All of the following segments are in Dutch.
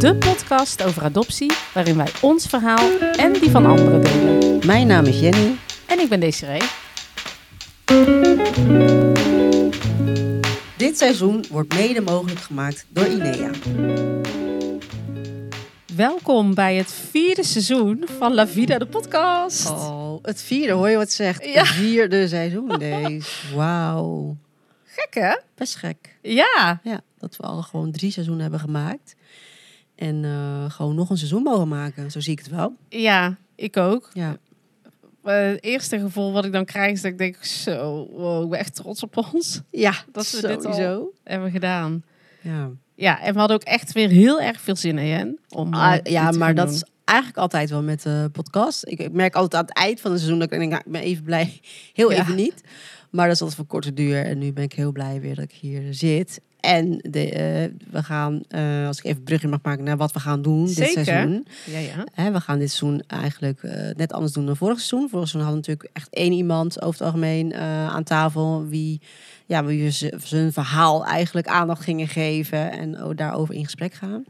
De podcast over adoptie, waarin wij ons verhaal en die van anderen delen. Mijn naam is Jenny. En ik ben Desiree. Dit seizoen wordt mede mogelijk gemaakt door INEA. Welkom bij het vierde seizoen van La Vida, de podcast. Oh, het vierde, hoor je wat zegt? Ja. Het vierde seizoen deze. Wauw. Gek hè? Best gek. Ja. Ja, dat we al gewoon drie seizoenen hebben gemaakt. En eh, gewoon nog een seizoen mogen maken. Zo zie ik het wel. Ja, ik ook. Ja, Eh, het eerste gevoel wat ik dan krijg is dat ik denk, zo, wow, ik ben echt trots op ons. ja Dat we dit al- sowieso. Hebben gedaan. Ja, Ja, en we hadden ook echt weer heel erg veel zin in. Om, eh, ah, dit ja maar dat doen. is eigenlijk altijd wel met de podcast. Ik, ik merk altijd aan het eind van het seizoen dat ik denk, nou, ik ben even blij. Heel Ja. even niet. Maar dat is altijd van korte duur. En nu ben ik heel blij weer dat ik hier zit. En de, eh, we gaan, eh, als ik even brugje mag maken naar wat we gaan doen Zeker. dit seizoen. Ja, ja. Hè, we gaan dit seizoen eigenlijk eh, net anders doen dan vorig seizoen. Vorig seizoen hadden we natuurlijk echt één iemand over het algemeen aan tafel. Wie, ja, wie zijn verhaal eigenlijk aandacht gingen geven. En daarover in gesprek gaan.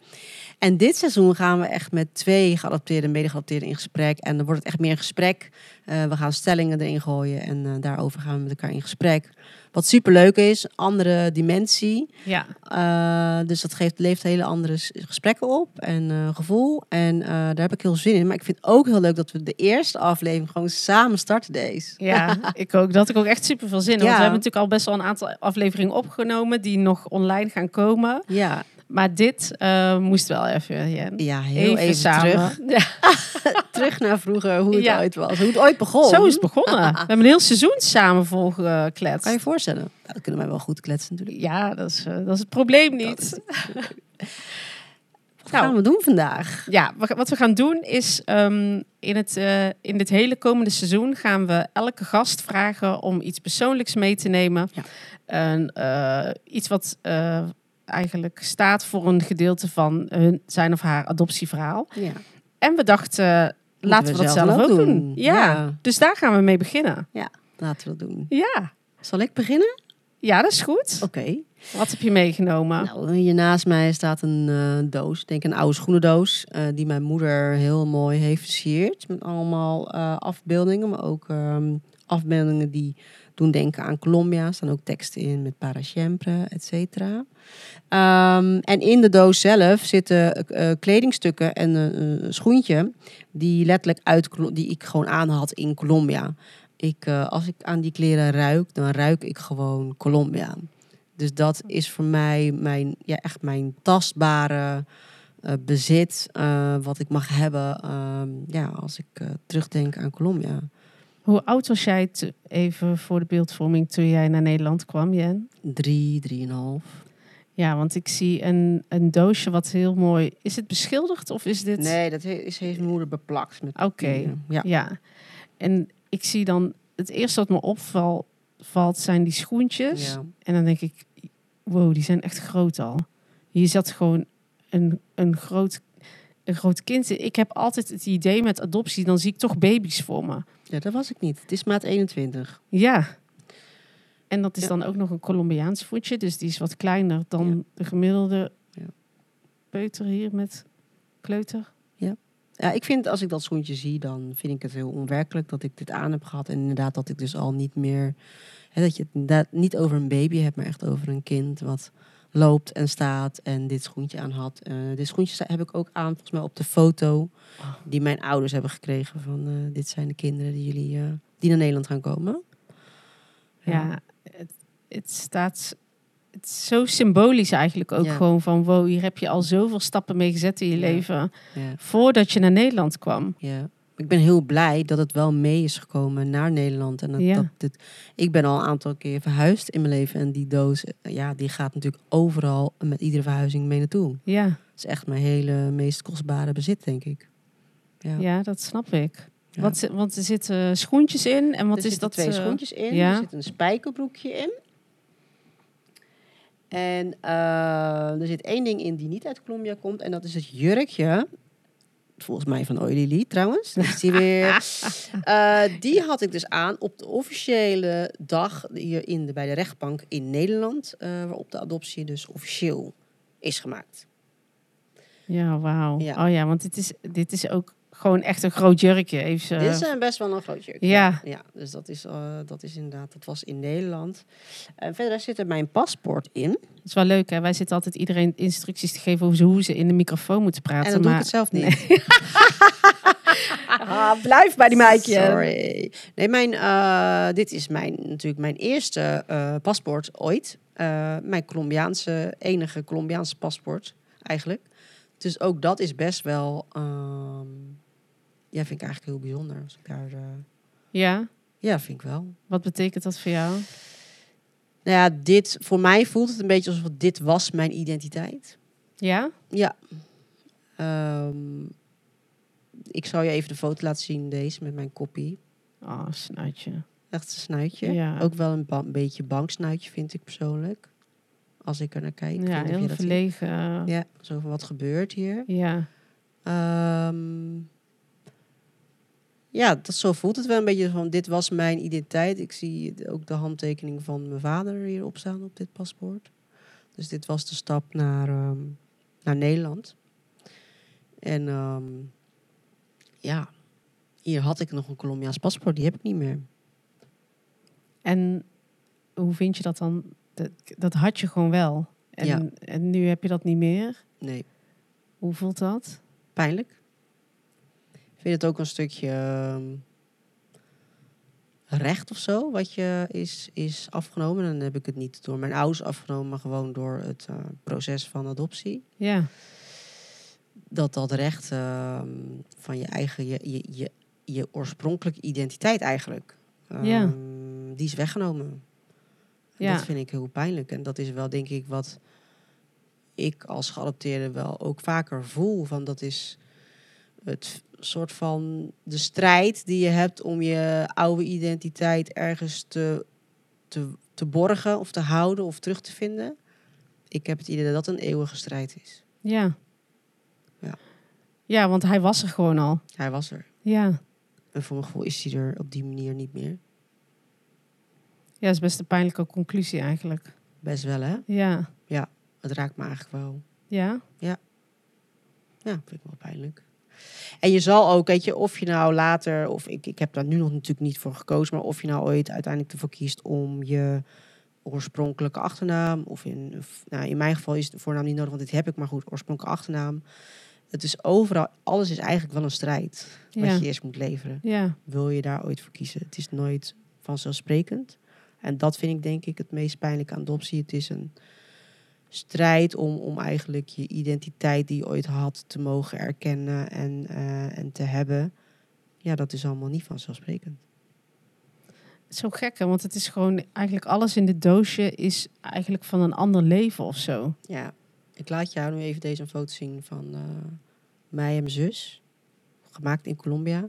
En dit seizoen gaan we echt met twee geadopteerden en mede-geadopteerden in gesprek. En dan wordt het echt meer een gesprek. We gaan stellingen erin gooien en daarover gaan we met elkaar in gesprek. Wat superleuk is, andere dimensie. ja. Uh, dus dat geeft, levert hele andere gesprekken op en eh, gevoel. En eh, daar heb ik heel zin in. Maar ik vind het ook heel leuk dat we de eerste aflevering gewoon samen starten deze. Ja, ik ook. Dat had ik ook echt super veel zin in. Want Ja. we hebben natuurlijk al best wel een aantal afleveringen opgenomen die nog online gaan komen. Ja, Maar dit eh, moest wel even, Jen. ja heel even, samen. terug. Ja, Terug naar vroeger, hoe het Ja. ooit was. Hoe het ooit begon. zo is het begonnen. We hebben een heel seizoen samen volgekletst. Kan je je voorstellen? Nou, dat kunnen wij wel goed kletsen natuurlijk. Ja, dat is, eh, dat is het probleem niet. Wat Nou. gaan we doen vandaag? Ja, wat we gaan doen is ehm, in, het, eh, in dit hele komende seizoen gaan we elke gast vragen om iets persoonlijks mee te nemen. Ja. Eh, iets wat eigenlijk staat voor een gedeelte van hun, zijn of haar adoptieverhaal. Ja. En we dachten, laten we, we dat zelf zelf ook doen. doen. Ja. Ja. dus daar gaan we mee beginnen. Laten we dat doen. Ja, Zal ik beginnen? ja dat is goed. Oké. Wat heb je meegenomen? Nou, hier naast mij staat een eh, doos, ik denk een oude schoenendoos, eh, die mijn moeder heel mooi heeft versierd. Met allemaal eh, afbeeldingen, maar ook ehm, afbeeldingen die doen denken aan Colombia. Staan ook teksten in met para siempre, et cetera. Ehm, en in de doos zelf zitten eh, kledingstukken en een schoentje die letterlijk uit, die ik gewoon aan had in Colombia. Ik, eh, als ik aan die kleren ruik, dan ruik ik gewoon Colombia. Dus dat is voor mij mijn, ja, echt mijn tastbare eh, bezit. eh, wat ik mag hebben ehm, ja, als ik eh, terugdenk aan Colombia. Hoe oud was jij te- even voor de beeldvorming toen jij naar Nederland kwam, Jen? Drie, drieënhalf. Ja, want ik zie een, een doosje wat heel mooi... Is het beschilderd of is dit... Nee, dat is, heeft mijn moeder beplakt. met Oké. Ja. Ja. En ik zie dan... Het eerste wat me opvalt valt, zijn die schoentjes. Ja. En dan denk ik... Wow, die zijn echt groot al. Hier zat gewoon een, een, groot, een groot kind in. Ik heb altijd het idee met adoptie... dan zie ik toch baby's voor me. ja, dat was ik niet. Het is maat 21. Ja. En dat is Ja. dan ook nog een Colombiaans voetje. Dus die is wat kleiner dan de gemiddelde Ja. peuter hier met kleuter. Ja, ik vind als ik dat schoentje zie, dan vind ik het heel onwerkelijk dat ik dit aan heb gehad. En inderdaad dat ik dus al niet meer... Hè, dat je het niet over een baby hebt, maar echt over een kind wat loopt en staat en dit schoentje aan had. Eh, dit schoentje heb ik ook aan, volgens mij op de foto die mijn ouders hebben gekregen. Van eh, dit zijn de kinderen die jullie eh, die naar Nederland gaan komen. Ja, het, het staat... Het is zo symbolisch eigenlijk ook Ja. gewoon van... Wow, hier heb je al zoveel stappen mee gezet in je Ja. leven. Voordat je naar Nederland kwam. ja. Ik ben heel blij dat het wel mee is gekomen naar Nederland. En dat, Ja. dat dit, ik ben al een aantal keer verhuisd in mijn leven. En die doos, eh, ja, die gaat natuurlijk overal met iedere verhuizing mee naartoe. Ja, Het is echt mijn hele meest kostbare bezit, denk ik. Ja. ja dat snap ik. Ja. Wat, zi- want er zitten schoentjes in. En wat er is zitten dat? twee eh, schoentjes in. ja. Er zit een spijkerbroekje in. En eh, er zit één ding in die niet uit Colombia komt. En dat is het jurkje. Volgens mij van Oily Lee trouwens. Is die weer. Eh, die had ik dus aan op de officiële dag hier in de, bij de rechtbank in Nederland. eh, waarop de adoptie dus officieel is gemaakt. Ja, wauw. Ja. Oh ja, want dit is, dit is ook gewoon echt een groot jurkje. Even, Dit is eh, best wel een groot jurkje. Ja. ja. Dus dat is, eh, dat is inderdaad, dat was in Nederland. En verder zit er mijn paspoort in. Het is wel leuk, hè? Wij zitten altijd iedereen instructies te geven over hoe ze in de microfoon moeten praten. En dan doe ik maar het zelf niet. ah, blijf bij die meidje. Sorry. Nee, mijn, eh, dit is mijn, natuurlijk mijn eerste eh, paspoort ooit. Eh, mijn Colombiaanse, enige Colombiaanse paspoort eigenlijk. Dus ook dat is best wel, ehm, ja, vind ik eigenlijk heel bijzonder. Als ik daar, eh, Ja, ja, vind ik wel. wat betekent dat voor jou? Nou ja, dit, voor mij voelt het een beetje alsof dit was mijn identiteit. Ja? Ja. Ehm, ik zal je even de foto laten zien, deze, met mijn kopie. Oh, snuitje. Echt een snuitje. Ja. Ook wel een, een beetje banksnuitje, vind ik persoonlijk. Als ik er naar kijk. Ja, heel verlegen. Ja. Ja, zo van wat gebeurt hier. ja. Ehm, ja, dat, zo voelt het wel een beetje van dit was mijn identiteit. Ik zie ook de handtekening van mijn vader hierop staan op dit paspoort. Dus dit was de stap naar, ehm, naar Nederland. En ehm, ja, hier had ik nog een Colombiaans paspoort, die heb ik niet meer. En hoe vind je dat dan? Dat, dat had je gewoon wel. En, Ja. en nu heb je dat niet meer. Nee, Hoe voelt dat? pijnlijk. Vind het ook een stukje ehm, recht of zo, wat je is, is afgenomen. En dan heb ik het niet door mijn ouders afgenomen, maar gewoon door het eh, proces van adoptie. Ja. Dat dat recht ehm, van je eigen, je, je, je, je oorspronkelijke identiteit eigenlijk, Ja. ehm, die is weggenomen. En Ja. Dat vind ik heel pijnlijk. En dat is wel, denk ik, wat ik als geadopteerde wel ook vaker voel. Van dat is het soort van de strijd die je hebt om je oude identiteit ergens te, te, te borgen of te houden of terug te vinden. Ik heb het idee dat dat een eeuwige strijd is. Ja. Ja. Ja, want hij was er gewoon al. Hij was er. Ja. En voor mijn gevoel is hij er op die manier niet meer. Ja, dat is best een pijnlijke conclusie eigenlijk. Best wel, hè? Ja. Het raakt me eigenlijk wel. Ja? Ja, vind ik wel pijnlijk. En je zal ook, weet je, of je nou later, of ik, ik heb daar nu nog natuurlijk niet voor gekozen, maar of je nou ooit uiteindelijk ervoor kiest om je oorspronkelijke achternaam, of in, of, nou, in mijn geval is de voornaam niet nodig, want dit heb ik, maar goed, oorspronkelijke achternaam. Het is overal, alles is eigenlijk wel een strijd wat Ja. je eerst moet leveren. Ja. Wil je daar ooit voor kiezen? Het is nooit vanzelfsprekend. En dat vind ik denk ik het meest pijnlijke aan adoptie. Het is een strijd om, om eigenlijk je identiteit die je ooit had te mogen erkennen en, eh, en te hebben. Ja, dat is allemaal niet vanzelfsprekend. Zo gek, hè? Want het is gewoon eigenlijk alles in dit doosje is eigenlijk van een ander leven of zo. Ja, ik laat jou nu even deze foto zien van eh, mij en mijn zus. Gemaakt in Colombia.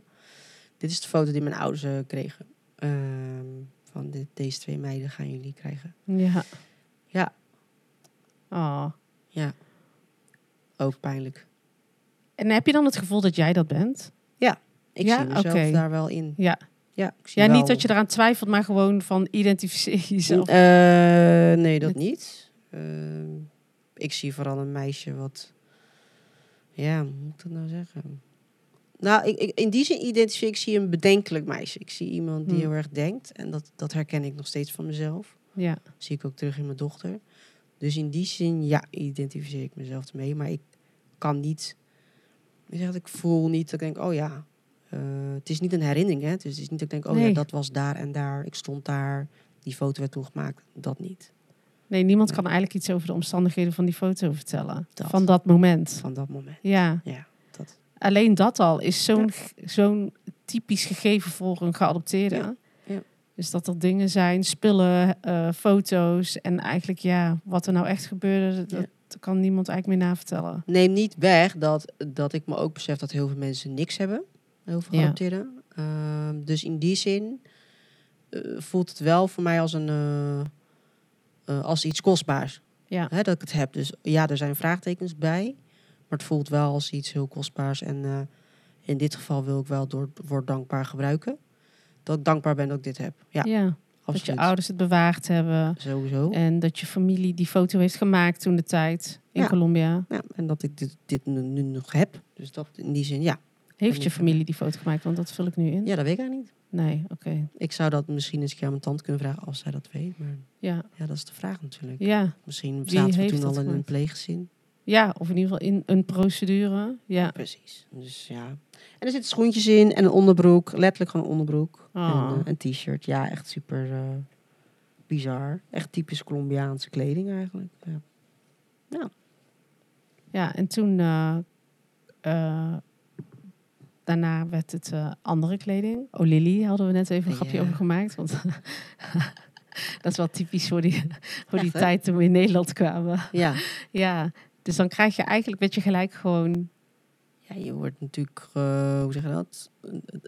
Dit is de foto die mijn ouders eh, kregen. Ehm, van dit, deze twee meiden gaan jullie krijgen. Ja. Oh. Ja, ook pijnlijk. En heb je dan het gevoel dat jij dat bent? Ik Ja, zie mezelf daar wel in. Ja. Ja, ik zie Ja, wel- niet dat je eraan twijfelt, maar gewoon van identificeer jezelf. Eh, nee, dat niet. Ehm, ik zie vooral een meisje wat... Ja, hoe moet ik dat nou zeggen? Nou, ik, ik, in die zin identificeer ik zie een bedenkelijk meisje. Ik zie iemand die Hmm. heel erg denkt. En dat, dat herken ik nog steeds van mezelf. Ja. Dat zie ik ook terug in mijn dochter. Dus in die zin, ja, identificeer ik mezelf ermee. Maar ik kan niet... Ik zeg, ik voel niet dat ik denk, oh ja... eh, het is niet een herinnering, hè. Dus het is niet dat ik denk, oh Nee. ja, dat was daar en daar. Ik stond daar. Die foto werd toen gemaakt. Dat niet. Nee, niemand kan eigenlijk iets over de omstandigheden van die foto vertellen. Dat. Van dat moment. Van dat moment. Ja. Ja, dat. Alleen dat al is zo'n zo'n typisch gegeven voor een geadopteerde. Ja. Dus dat er dingen zijn, spullen, eh, foto's. En eigenlijk, ja, wat er nou echt gebeurde, dat, kan niemand eigenlijk meer navertellen. Neem niet weg dat, dat ik me ook besef dat heel veel mensen niks hebben. Heel veel Ja. geadopteerden. Ehm, dus in die zin eh, voelt het wel voor mij als, een, eh, als iets kostbaars. Ja. Hè, dat ik het heb. Dus ja, er zijn vraagtekens bij. Maar het voelt wel als iets heel kostbaars. En in dit geval wil ik wel door woord dankbaar gebruiken. Dat ik dankbaar ben dat ik dit heb. Ja, Ja. Dat je ouders het bewaard hebben. Sowieso. En dat je familie die foto heeft gemaakt toen de tijd in Ja. Colombia. Ja, en dat ik dit, dit nu, nog heb. Dus dat in die zin, ja. Heeft je familie die foto gemaakt? Want dat vul ik nu in. Ja, dat weet ik eigenlijk niet. Nee, oké. Ik zou dat misschien eens een keer aan mijn tante kunnen vragen als zij dat weet. Maar Ja. ja, dat is de vraag natuurlijk. Ja. Misschien Wie zaten we toen al in een pleeggezin. ja, of in ieder geval in een procedure. Ja. Precies. Dus ja. En er zitten schoentjes in en een onderbroek. Letterlijk gewoon een onderbroek. Oh. En eh, een t-shirt. Ja, echt super eh, bizar. Echt typisch Colombiaanse kleding eigenlijk. Ja. Ja, en toen... eh, daarna werd het andere kleding. Oh, Lily hadden we net even een grapje Ja. over gemaakt. Want dat is wel typisch voor die, voor die Echt, tijd toen we in Nederland kwamen. ja. Ja, dus dan krijg je eigenlijk, weet je gelijk gewoon... Ja, je wordt natuurlijk, eh, hoe zeg je dat?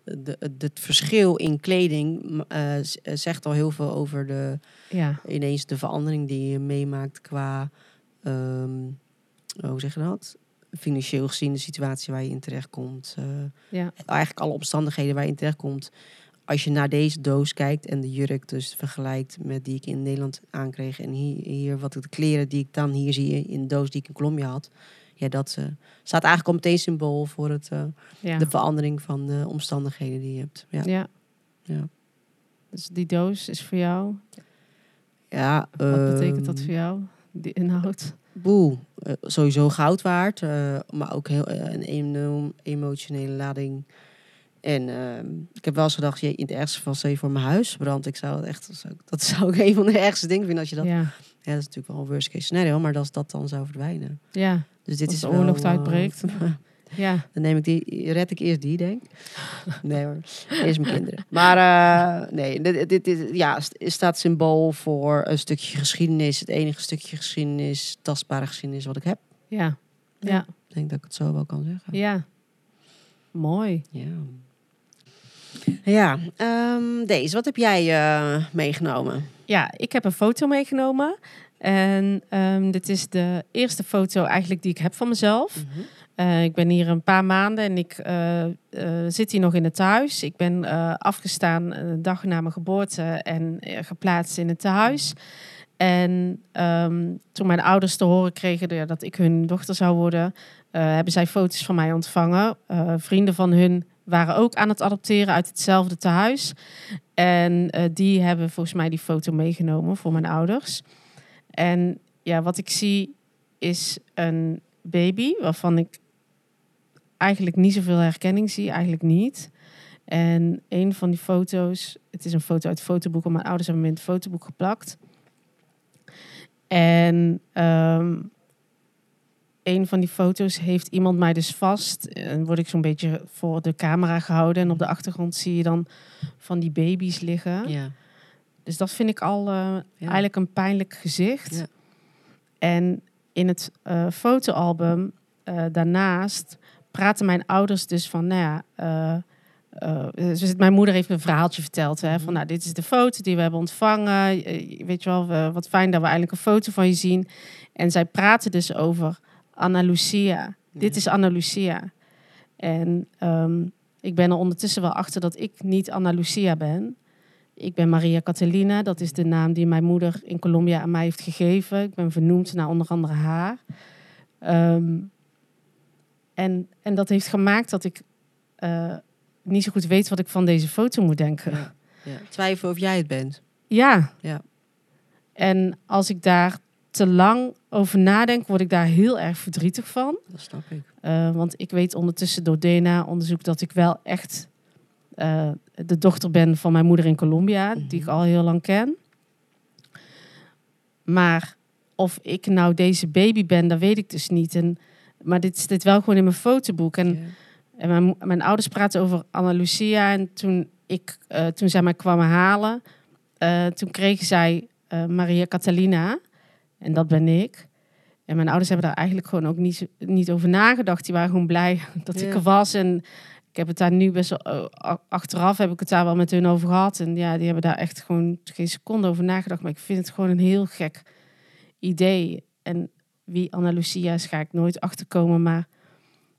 De, de, het verschil in kleding eh, eh, zegt al heel veel over de, Ja, ineens de verandering die je meemaakt qua, ehm, hoe zeg je dat? Financieel gezien de situatie waar je in terechtkomt. eh ja, eigenlijk alle omstandigheden waar je in terechtkomt. Als je naar deze doos kijkt en de jurk dus vergelijkt met die ik in Nederland aankreeg. En hier, hier wat de kleren die ik dan hier zie in de doos die ik in Colombia had. Ja, dat eh, staat eigenlijk al meteen symbool voor het, eh, ja. de verandering van de omstandigheden die je hebt. Ja, ja. ja. Dus die doos is voor jou. ja Wat betekent dat ehm, voor jou, die inhoud? Boel, eh, sowieso goud waard, maar ook heel, een enorm emotionele lading. En ehm, ik heb wel eens gedacht, je, in het ergste geval stel je voor mijn huis brandt. Ik zou het echt, dat zou ik- dat zou ik een van de ergste dingen vinden als je dat. Ja, Ja, dat is natuurlijk wel een worst case scenario, maar als dat dan zou verdwijnen. ja, Dus dit Als is de wel, oorlog eh, uitbreekt. ja. Dan neem ik die, red ik eerst die, denk ik. Nee hoor, eerst mijn kinderen. Maar eh, nee, dit, dit, dit ja, st- staat symbool voor een stukje geschiedenis. Het enige stukje geschiedenis, tastbare geschiedenis wat ik heb. Ja, ja, Ik denk dat ik het zo wel kan zeggen. ja. Mooi. Ja. Ja, ehm, deze, wat heb jij eh, meegenomen? Ja, ik heb een foto meegenomen. En ehm, dit is de eerste foto eigenlijk die ik heb van mezelf. Eh, ik ben hier een paar maanden en ik eh, eh, zit hier nog in het tehuis. Ik ben afgestaan een dag na mijn geboorte en geplaatst in het tehuis. En ehm, toen mijn ouders te horen kregen dat ik hun dochter zou worden, hebben zij foto's van mij ontvangen. Vrienden van hun waren ook aan het adopteren uit hetzelfde tehuis. En eh, die hebben volgens mij die foto meegenomen voor mijn ouders. En ja, wat ik zie is een baby waarvan ik eigenlijk niet zoveel herkenning zie, eigenlijk niet. En een van die foto's, het is een foto uit het fotoboek, mijn ouders hebben hem in het fotoboek geplakt. En ehm, een van die foto's heeft iemand mij dus vast. En word ik zo'n beetje voor de camera gehouden. En op de achtergrond zie je dan van die baby's liggen. Ja. Dus dat vind ik al eh, eigenlijk een pijnlijk gezicht. Ja. En in het eh, fotoalbum eh, daarnaast praten mijn ouders dus van, nou ja, dus mijn moeder heeft een verhaaltje verteld. Hè, van, nou, dit is de foto die we hebben ontvangen. Weet je wel, we- wat fijn dat we eindelijk een foto van je zien. En zij praten dus over Anna Lucia. Dit is Anna Lucia. En ehm, ik ben er ondertussen wel achter dat ik niet Anna Lucia ben. Ik ben Maria Catalina. Dat is de naam die mijn moeder in Colombia aan mij heeft gegeven. Ik ben vernoemd naar onder andere haar. Ehm, en, en dat heeft gemaakt dat ik eh, niet zo goed weet wat ik van deze foto moet denken. Ja. Ja. Twijfel of jij het bent. Ja. Ja. En als ik daar te lang over nadenk, word ik daar heel erg verdrietig van. Dat snap ik. Uh, want ik weet ondertussen door DNA-onderzoek dat ik wel echt uh, de dochter ben van mijn moeder in Colombia, mm -hmm. die ik al heel lang ken. Maar of ik nou deze baby ben, dat weet ik dus niet. En, maar dit zit wel gewoon in mijn fotoboek. En, yeah. en mijn, mijn, ouders praten over Anna Lucia. En toen, ik, uh, toen zij mij kwamen halen, toen kregen zij Maria Catalina. En dat ben ik. En mijn ouders hebben daar eigenlijk gewoon ook niet, niet over nagedacht. Die waren gewoon blij dat ja. ik er was. En ik heb het daar nu best wel... Uh, achteraf heb ik het daar wel met hun over gehad. En ja, die hebben daar echt gewoon geen seconde over nagedacht. Maar ik vind het gewoon een heel gek idee. En wie Anna Lucia is, ga ik nooit achterkomen. Maar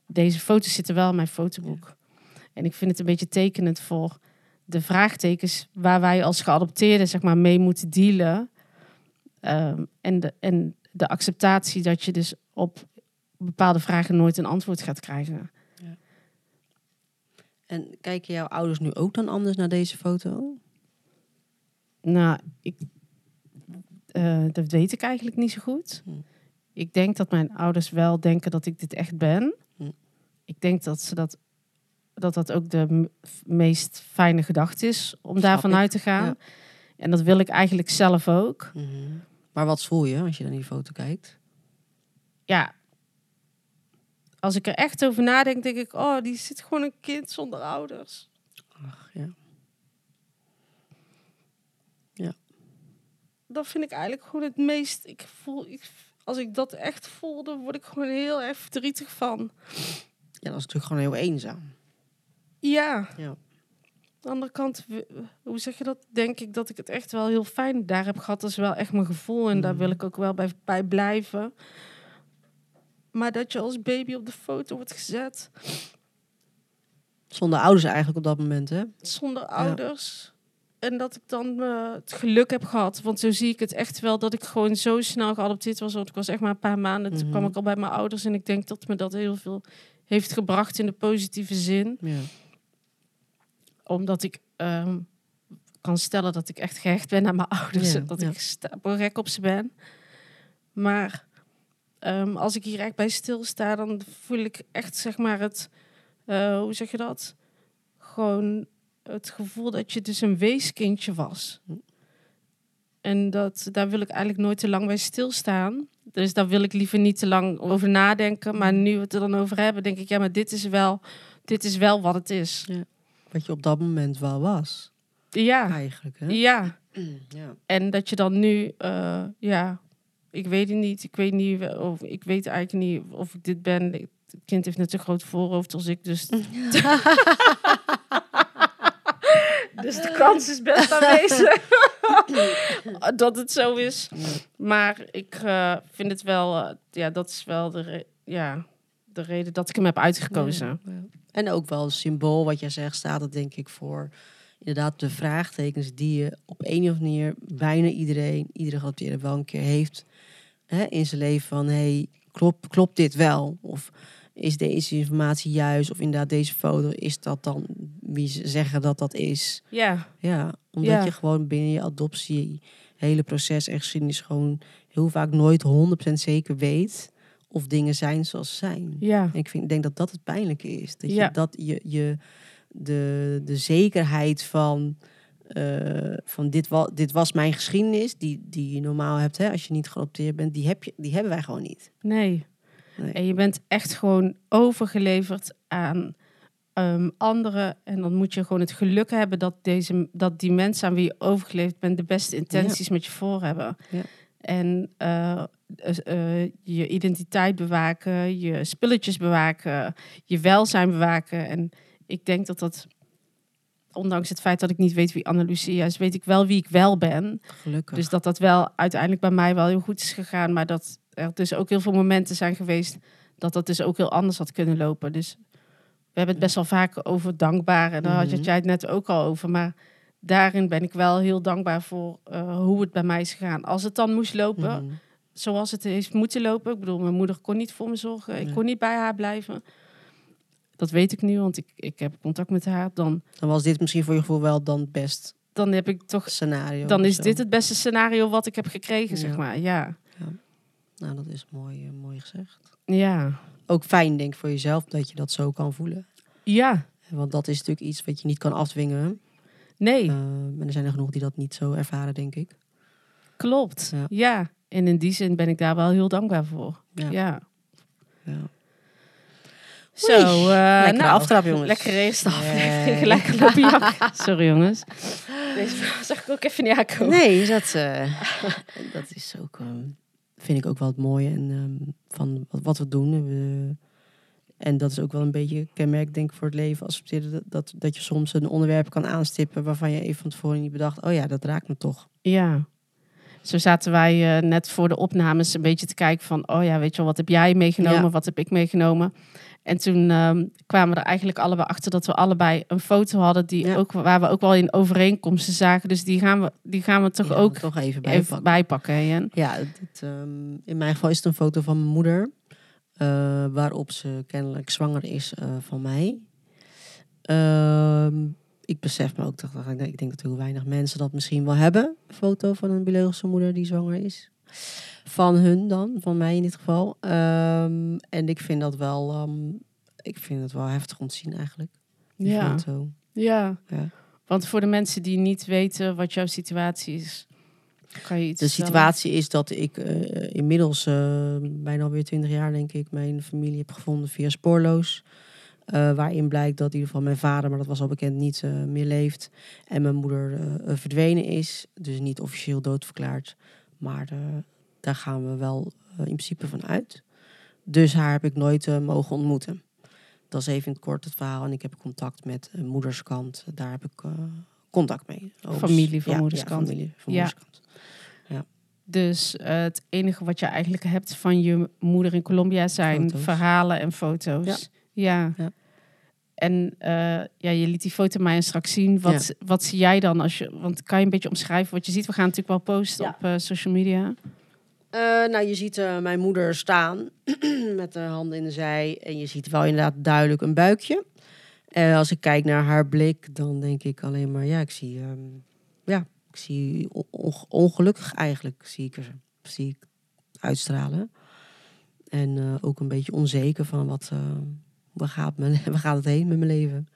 deze foto's zitten wel in mijn fotoboek. Ja. En ik vind het een beetje tekenend voor de vraagtekens waar wij als geadopteerden zeg maar, mee moeten dealen. Ehm, en, de, en de acceptatie dat je dus op bepaalde vragen nooit een antwoord gaat krijgen. En kijken jouw ouders nu ook dan anders naar deze foto? Nou, ik, eh, dat weet ik eigenlijk niet zo goed. Hm. Ik denk dat mijn ouders wel denken dat ik dit echt ben. Hm. Ik denk dat ze dat, dat dat ook de meest fijne gedachte is om Snap daarvan ik, uit te gaan. ja. En dat wil ik eigenlijk zelf ook. Mhm. Maar wat voel je als je naar die foto kijkt? Ja, als ik er echt over nadenk, denk ik, oh, die zit gewoon een kind zonder ouders. Ach, ja. Dat vind ik eigenlijk gewoon het meest. Ik voel, ik, als ik dat echt voel, dan word ik gewoon heel erg verdrietig van. Ja, dat is natuurlijk gewoon heel eenzaam. Ja. Ja. Aan de andere kant, hoe zeg je dat? Denk ik dat ik het echt wel heel fijn daar heb gehad. Dat is wel echt mijn gevoel en daar Mhm. wil ik ook wel bij, bij blijven. Maar dat je als baby op de foto wordt gezet Zonder ouders eigenlijk op dat moment, hè? zonder ouders. En dat ik dan eh, het geluk heb gehad. Want zo zie ik het echt wel dat ik gewoon zo snel geadopteerd was. Want ik was echt maar een paar maanden. Toen Mhm. kwam ik al bij mijn ouders. En ik denk dat me dat heel veel heeft gebracht in de positieve zin. Ja. Omdat ik ehm, kan stellen dat ik echt gehecht ben aan mijn ouders. Ja, en dat ja. ik stapelgek op ze ben. Maar ehm, als ik hier echt bij stilsta, dan voel ik echt zeg maar het... eh, hoe zeg je dat? Gewoon het gevoel dat je dus een weeskindje was. En dat, daar wil ik eigenlijk nooit te lang bij stilstaan. Dus daar wil ik liever niet te lang over nadenken. Maar nu we het er dan over hebben, denk ik, ja, maar dit is wel, dit is wel wat het is. Wat je op dat moment wel was, Ja, eigenlijk, hè? ja. Ja. En dat je dan nu, eh, ja, ik weet het niet. Ik weet niet of ik weet eigenlijk niet of ik dit ben. Het kind heeft net zo'n groot voorhoofd als ik, dus. dus de kans is best aanwezig dat het zo is. Maar ik eh, vind het wel, eh, ja, dat is wel de, ja, de reden dat ik hem heb uitgekozen. Ja, ja. En ook wel een symbool, wat jij zegt, staat het denk ik voor inderdaad de vraagtekens die je op een of andere manier bijna iedereen, iedere geadopteerde wel een keer heeft hè, in zijn leven van hey, klopt, klopt dit wel? Of is deze informatie juist? Of inderdaad deze foto, is dat dan wie ze zeggen dat dat is? Ja, Ja, omdat Ja. je gewoon binnen je adoptie hele proces en geschiedenis gewoon heel vaak nooit 100% zeker weet of dingen zijn zoals ze zijn. ja, En ik vind, denk dat dat het pijnlijke is. Dat Ja. je, dat je, je de, de zekerheid van, eh, van dit, wa, dit was mijn geschiedenis, die, die je normaal hebt hè, als je niet geadopteerd bent, die, heb je, die hebben wij gewoon niet. nee. Nee. En je bent echt gewoon overgeleverd aan ehm, anderen. En dan moet je gewoon het geluk hebben dat, deze, dat die mensen aan wie je overgeleverd bent de beste intenties met je voor hebben. Ja. En eh, eh, eh, je identiteit bewaken, je spulletjes bewaken, je welzijn bewaken. En ik denk dat dat, ondanks het feit dat ik niet weet wie Anna Lucia is, weet ik wel wie ik wel ben. Gelukkig. Dus dat dat wel uiteindelijk bij mij wel heel goed is gegaan. Maar dat er dus ook heel veel momenten zijn geweest dat dat dus ook heel anders had kunnen lopen. Dus we hebben het best wel vaak over dankbaar. En daar had Mhm. jij het net ook al over. Maar daarin ben ik wel heel dankbaar voor eh, hoe het bij mij is gegaan. Als het dan moest lopen, Mhm. zoals het heeft moeten lopen. Ik bedoel, mijn moeder kon niet voor me zorgen. Ik kon niet bij haar blijven. Dat weet ik nu, want ik, ik heb contact met haar. Dan, Dan was dit misschien voor je gevoel wel dan het best dan heb ik toch... scenario. Dan is zo. dit het beste scenario wat ik heb gekregen, zeg maar. Ja. Nou, dat is mooi, eh, mooi gezegd. Ja. Ook fijn, denk ik, voor jezelf dat je dat zo kan voelen. Ja. Want dat is natuurlijk iets wat je niet kan afdwingen. Nee. Eh, en er zijn er genoeg die dat niet zo ervaren, denk ik. Klopt. Ja. Ja. En in die zin ben ik daar wel heel dankbaar voor. Ja. Ja. Ja. Zo, eh Lekkere nou, aftrap, jongens. Lekker eerste Nee. aflevering. Lekker. Sorry, jongens. Deze zag ik ook even niet aankomen. Nee, dat, eh, dat is ook, ehm, vind ik ook wel het mooie en, ehm, van wat, wat we doen. En, we, en dat is ook wel een beetje kenmerk, denk ik, voor het leven als dat, dat, dat je soms een onderwerp kan aanstippen waarvan je even van tevoren niet bedacht, oh ja, dat raakt me toch. Ja. Zo zaten wij eh, net voor de opnames een beetje te kijken van... oh ja, weet je wel, wat heb jij meegenomen? Ja. Wat heb ik meegenomen? En toen ehm, kwamen we er eigenlijk allebei achter dat we allebei een foto hadden die Ja. ook, waar we ook wel in overeenkomsten zagen. Dus die gaan we, die gaan we toch Ja, ook toch even even bijpakken. hè, Jen? Ja, ehm, in mijn geval is het een foto van mijn moeder. Eh, waarop ze kennelijk zwanger is eh, van mij. Ehm, ik besef me ook toch, dat ik denk- dat heel weinig mensen dat misschien wel hebben. Een foto van een biologische moeder die zwanger is. Van hun dan, van mij in dit geval. Ehm, en ik vind dat wel, ehm, ik vind het wel heftig om te zien eigenlijk. Die Ja. foto. Ja. Ja. Want voor de mensen die niet weten wat jouw situatie is, kan je iets De vertellen? situatie is dat ik eh, inmiddels eh, bijna alweer twintig jaar, denk ik, mijn familie heb gevonden via Spoorloos. Eh, waarin blijkt dat in ieder geval mijn vader, maar dat was al bekend, niet eh, meer leeft. En mijn moeder eh, eh, verdwenen is. Dus niet officieel doodverklaard. Maar eh, daar gaan we wel eh, in principe van uit. Dus haar heb ik nooit eh, mogen ontmoeten. Dat is even in het kort het verhaal. En ik heb contact met eh, moederskant. Daar heb ik eh, contact mee. Ooms. Familie van Ja, moederskant. Ja, familie van Ja. moederskant. Dus eh, het enige wat je eigenlijk hebt van je moeder in Colombia zijn Foto's. verhalen en foto's. Ja. Ja. En eh, ja, je liet die foto mij straks zien. Wat, wat zie jij dan als je. Want kan je een beetje omschrijven wat je ziet? We gaan natuurlijk wel posten Ja. op eh, social media. Eh, nou, je ziet eh, mijn moeder staan met de handen in de zij. En je ziet wel inderdaad duidelijk een buikje. Als ik kijk naar haar blik, dan denk ik alleen maar, ja, ik zie, ehm, ja, ik zie on- onge- ongelukkig eigenlijk, zie ik, er, zie ik uitstralen. En eh, ook een beetje onzeker van wat, eh, waar, gaat mijn, waar gaat het heen met mijn leven.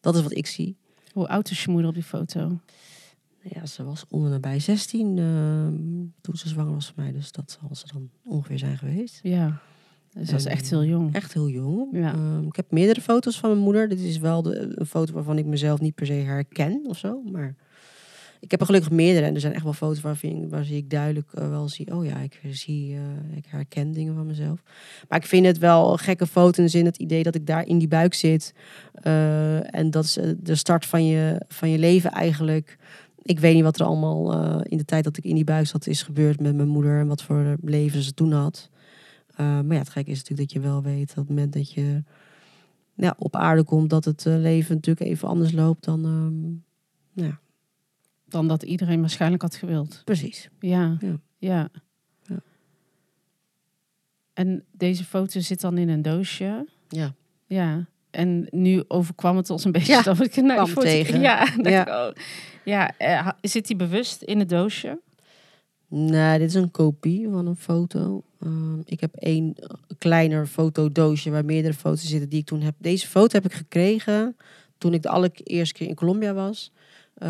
Dat is wat ik zie. Hoe oud is je moeder op die foto? Ja, ze was onder nabij 16 ehm, toen ze zwanger was van mij. Dus dat zal ze dan ongeveer zijn geweest. Ja. Dus dat is echt heel jong. Echt heel jong. Ja. Ehm, ik heb meerdere foto's van mijn moeder. Dit is wel de, een foto waarvan ik mezelf niet per se herken of zo. Maar ik heb er gelukkig meerdere. En er zijn echt wel foto's waar, vind, waar zie ik duidelijk eh, wel zie... Oh ja, ik, zie, eh, ik herken dingen van mezelf. Maar ik vind het wel een gekke foto in de zin het idee dat ik daar in die buik zit. Eh, en dat is de start van je, van je leven eigenlijk. Ik weet niet wat er allemaal in de tijd dat ik in die buik zat is gebeurd met mijn moeder. En wat voor leven ze toen had. Uh, maar ja, het gekke is natuurlijk dat je wel weet dat op het moment dat je ja, op aarde komt, dat het uh, leven natuurlijk even anders loopt dan. Um, ja. Dan dat iedereen waarschijnlijk had gewild. Precies. Ja. Ja. ja. Ja. En deze foto zit dan in een doosje. Ja. Ja. En nu overkwam het ons een beetje Ja, dat ik nou, kwam tegen. Ja, Ja. ik, oh. ja eh, zit die bewust in het doosje? Nee, dit is een kopie van een foto. Um, ik heb één kleiner fotodoosje waar meerdere foto's zitten die ik toen heb. Deze foto heb ik gekregen toen ik de allereerste keer in Colombia was. Uh,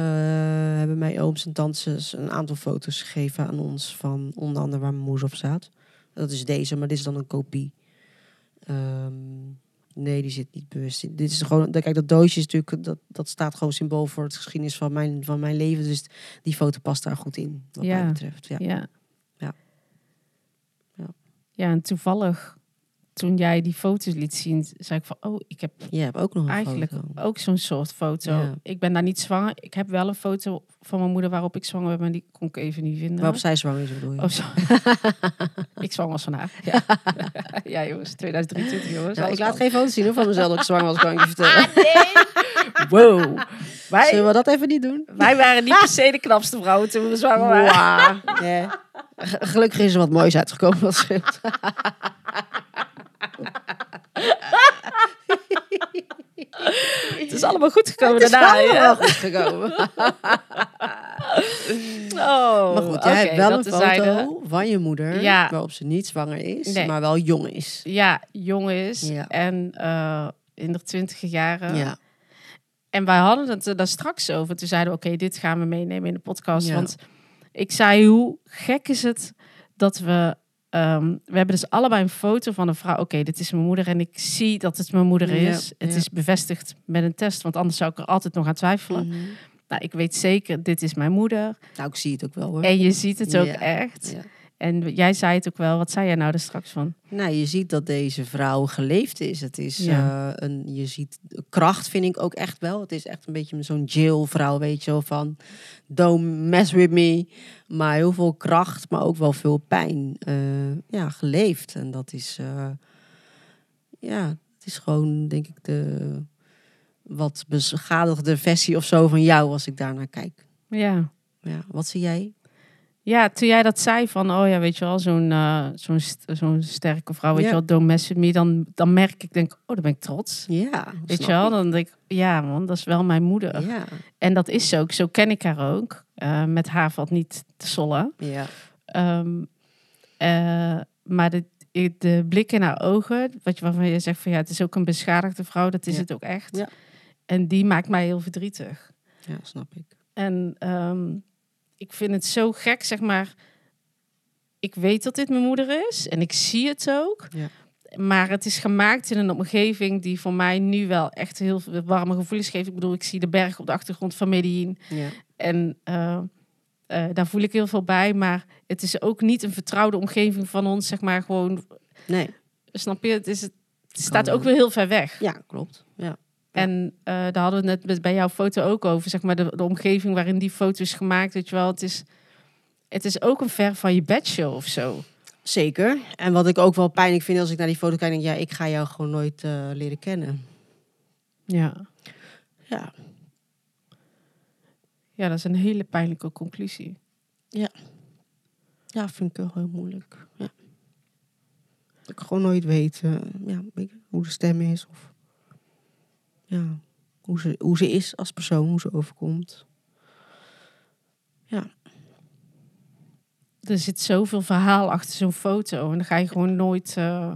hebben mijn ooms en tantes een aantal foto's gegeven aan ons van onder andere waar mijn moeder op staat. Dat is deze, maar dit is dan een kopie. Um, nee, die zit niet bewust in. Dit is gewoon, kijk, dat doosje is natuurlijk, dat, dat staat gewoon symbool voor het geschiedenis van mijn, van mijn leven. Dus die foto past daar goed in, wat Ja. mij betreft. Ja. Ja. Ja. En toevallig toen jij die foto's liet zien, zei ik van, oh, ik heb Je hebt ook nog een eigenlijk foto. ook zo'n soort foto. Ja. Ik ben daar niet zwanger. Ik heb wel een foto van mijn moeder waarop ik zwanger ben, maar die kon ik even niet vinden. Waarop zij zwanger is, bedoel je? Oh, zo. ik zwanger was van haar. Ja, ja jongens, 2023 jongens. Nou, ik laat geen foto's zien hoor, van mezelf dat ik zwanger was, kan ik je vertellen. Wow. Zullen Wij, we dat even niet doen? wij waren niet per se de knapste vrouwen toen we zwanger waren. Wow. Ja. Gelukkig is er wat moois uitgekomen. Dat scheelt. Het is allemaal goed gekomen Het is daarna. allemaal ja. goed gekomen. Oh, Maar goed, jij hebt wel een foto van je moeder Ja. waarop ze niet zwanger is, Nee. maar wel jong is. Ja, jong is Ja. en eh, in de twintige jaren. Ja. En wij hadden het er daar straks over. Toen zeiden we, oké, dit gaan we meenemen in de podcast. Want ik zei, hoe gek is het dat we... ehm, we hebben dus allebei een foto van een vrouw. Oké, dit is mijn moeder en ik zie dat het mijn moeder Ja, is. Het ja. is bevestigd met een test, want anders zou ik er altijd nog aan twijfelen. Mhm. Nou, ik weet zeker, dit is mijn moeder. Nou, ik zie het ook wel hoor. En je ziet het ook Ja. echt. En jij zei het ook wel. Wat zei jij nou er straks van? Nou, je ziet dat deze vrouw geleefd is. Het is Ja. eh, een, je ziet kracht, vind ik ook echt wel. Het is echt een beetje zo'n jail-vrouw, weet je wel, van don't mess with me. Maar heel veel kracht, maar ook wel veel pijn. eh, ja, geleefd. En dat is, eh, ja, het Het is gewoon, denk ik, de wat beschadigde versie of zo van jou als ik daarnaar kijk. Ja. Ja, wat zie jij? Ja, toen jij dat zei van, oh ja, weet je wel, zo'n eh, zo'n zo'n sterke vrouw, weet Ja. je wel, don't mess with me, dan, dan merk ik, denk, oh, dan ben ik trots. Ja, Weet je wel, dan denk ik, ja man, dat is wel mijn moeder. Ja, En dat is zo ook, zo ken ik haar ook. Eh, met haar valt niet te sollen. ja, Ehm, eh, maar de, de blik in haar ogen, wat je, waarvan je zegt van ja, het is ook een beschadigde vrouw, dat is Ja. het ook echt. Ja. En die maakt mij heel verdrietig. ja, snap ik. En ehm, ik vind het zo gek, zeg maar. Ik weet dat dit mijn moeder is en ik zie het ook. Ja. Maar het is gemaakt in een omgeving die voor mij nu wel echt heel veel warme gevoelens geeft. Ik bedoel, ik zie de berg op de achtergrond van Medellin. Ja, En eh, eh, daar voel ik heel veel bij. Maar het is ook niet een vertrouwde omgeving van ons, zeg maar. Gewoon, nee, snap je? Het, is, het staat ook weer heel ver weg. ja, klopt. Ja, En eh, daar hadden we het net bij jouw foto ook over. Zeg maar de, de omgeving waarin die foto is gemaakt. Weet je wel, het is, het is ook een ver van je bedshow of zo. zeker. En wat ik ook wel pijnlijk vind als ik naar die foto kijk, denk ik, ja, ik ga jou gewoon nooit eh, leren kennen. Ja. Ja, ja, dat is een hele pijnlijke conclusie. ja vind ik wel heel moeilijk. Ja. Dat ik gewoon nooit weet, eh, ja, hoe de stem is of ja, hoe ze, hoe ze is als persoon, hoe ze overkomt. Ja, Er zit zoveel verhaal achter zo'n foto. En dan ga je gewoon nooit... eh,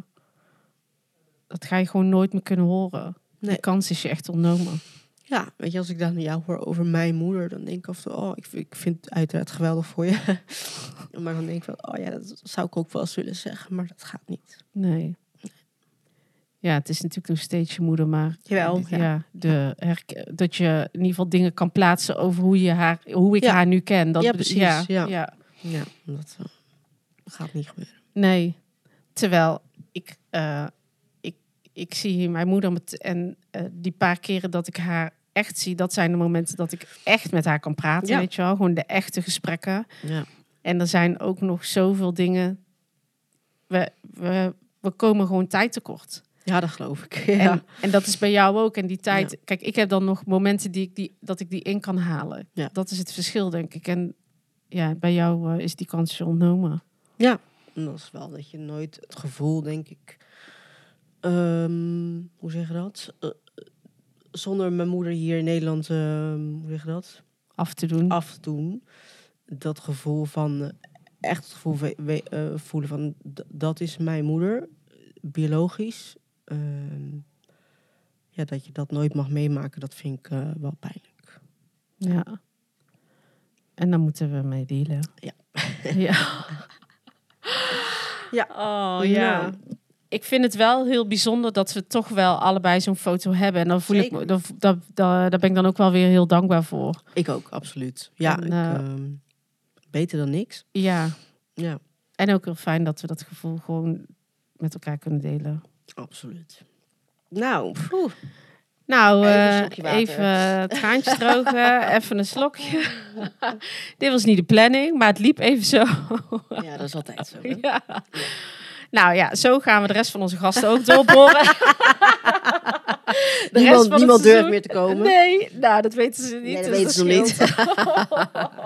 dat ga je gewoon nooit meer kunnen horen. Nee. De kans is je echt ontnomen. Ja, weet je, als ik dan jou hoor over mijn moeder, dan denk ik af oh, ik, vind- ik vind het uiteraard geweldig voor je. maar dan denk ik van, oh ja, dat zou ik ook wel eens willen zeggen, maar dat gaat niet. Nee. Ja, het is natuurlijk nog steeds je moeder, maar Jawel, ja. ja. de dat je in ieder geval dingen kan plaatsen over hoe je haar, hoe ik Ja. haar nu ken. Dat Ja, precies, Ja, ja. ja. Ja, dat eh, gaat niet gebeuren. Nee. Terwijl ik, eh, ik, ik zie mijn moeder met, en eh, die paar keren dat ik haar echt zie, dat zijn de momenten dat ik echt met haar kan praten. Ja. Weet je wel, gewoon de echte gesprekken. Ja. En er zijn ook nog zoveel dingen. We, we, we komen gewoon tijd tekort. Ja, dat geloof ik. Ja. En, en dat is bij jou ook. En die tijd. Kijk, ik heb dan nog momenten die ik die, dat ik die in kan halen. Ja. Dat is het verschil, denk ik. En ja, bij jou eh, is die kans je ontnomen. En dat is wel dat je nooit het gevoel, denk ik, ehm, hoe zeg je dat? Eh, zonder mijn moeder hier in Nederland, ehm, hoe zeg je dat? Af te doen. af te doen. Dat gevoel van, eh, echt het gevoel we- we- voelen van, dat is mijn moeder, biologisch. Ehm, ja, dat je dat nooit mag meemaken, dat vind ik eh, wel pijnlijk. Ja. En dan moeten we mee dealen. Ja. ja. Ja. Oh ja. ja. Ik vind het wel heel bijzonder dat we toch wel allebei zo'n foto hebben. En dan voel ik me, daar, daar, ben ik dan ook wel weer heel dankbaar voor. Ik ook, absoluut. Ja, En, ik, eh, ehm, beter dan niks. Ja. Ja, En ook heel fijn dat we dat gevoel gewoon met elkaar kunnen delen. Absoluut. Nou, poeh. Nou, Even eh, water. even eh, traantjes drogen, even een slokje. Dit was niet de planning, maar het liep even zo. ja, dat is altijd zo. hè? ja. Nou ja, zo gaan we de rest van onze gasten ook doorboren. De Niemand, niemand durft meer te komen. Nee, nou dat weten ze niet. Nee, dat dus weten ze scheelt.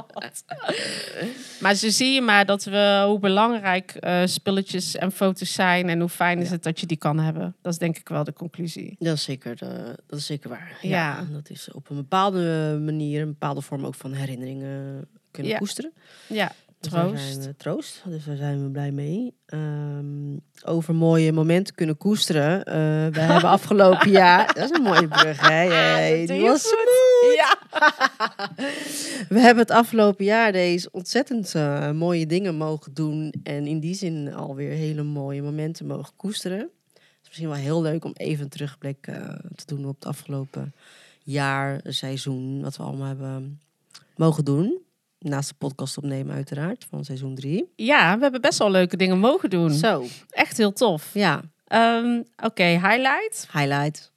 maar zo zie je maar dat we hoe belangrijk eh, spulletjes en foto's zijn en hoe fijn is Ja. het dat je die kan hebben. Dat is denk ik wel de conclusie. Dat is zeker, eh, dat is zeker waar. Ja. Ja. dat is op een bepaalde manier, een bepaalde vorm ook van herinneringen kunnen Ja. koesteren. Ja, Dus troost. zijn we, troost, dus daar zijn we blij mee. Ehm, over mooie momenten kunnen koesteren. Eh, we hebben afgelopen jaar... Dat is een mooie brug, hè? Die was goed. Ja. We hebben het afgelopen jaar deze ontzettend eh, mooie dingen mogen doen. En in die zin alweer hele mooie momenten mogen koesteren. Het is misschien wel heel leuk om even een terugblik eh, te doen op het afgelopen jaar, seizoen. Wat we allemaal hebben mogen doen. Naast de podcast opnemen uiteraard, van seizoen 3. ja, we hebben best wel leuke dingen mogen doen. Zo, Echt heel tof. ja, Ehm, Oké, highlight. highlight.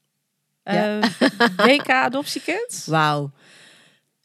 Ja. Ehm, WK Adoptiekids. Wauw.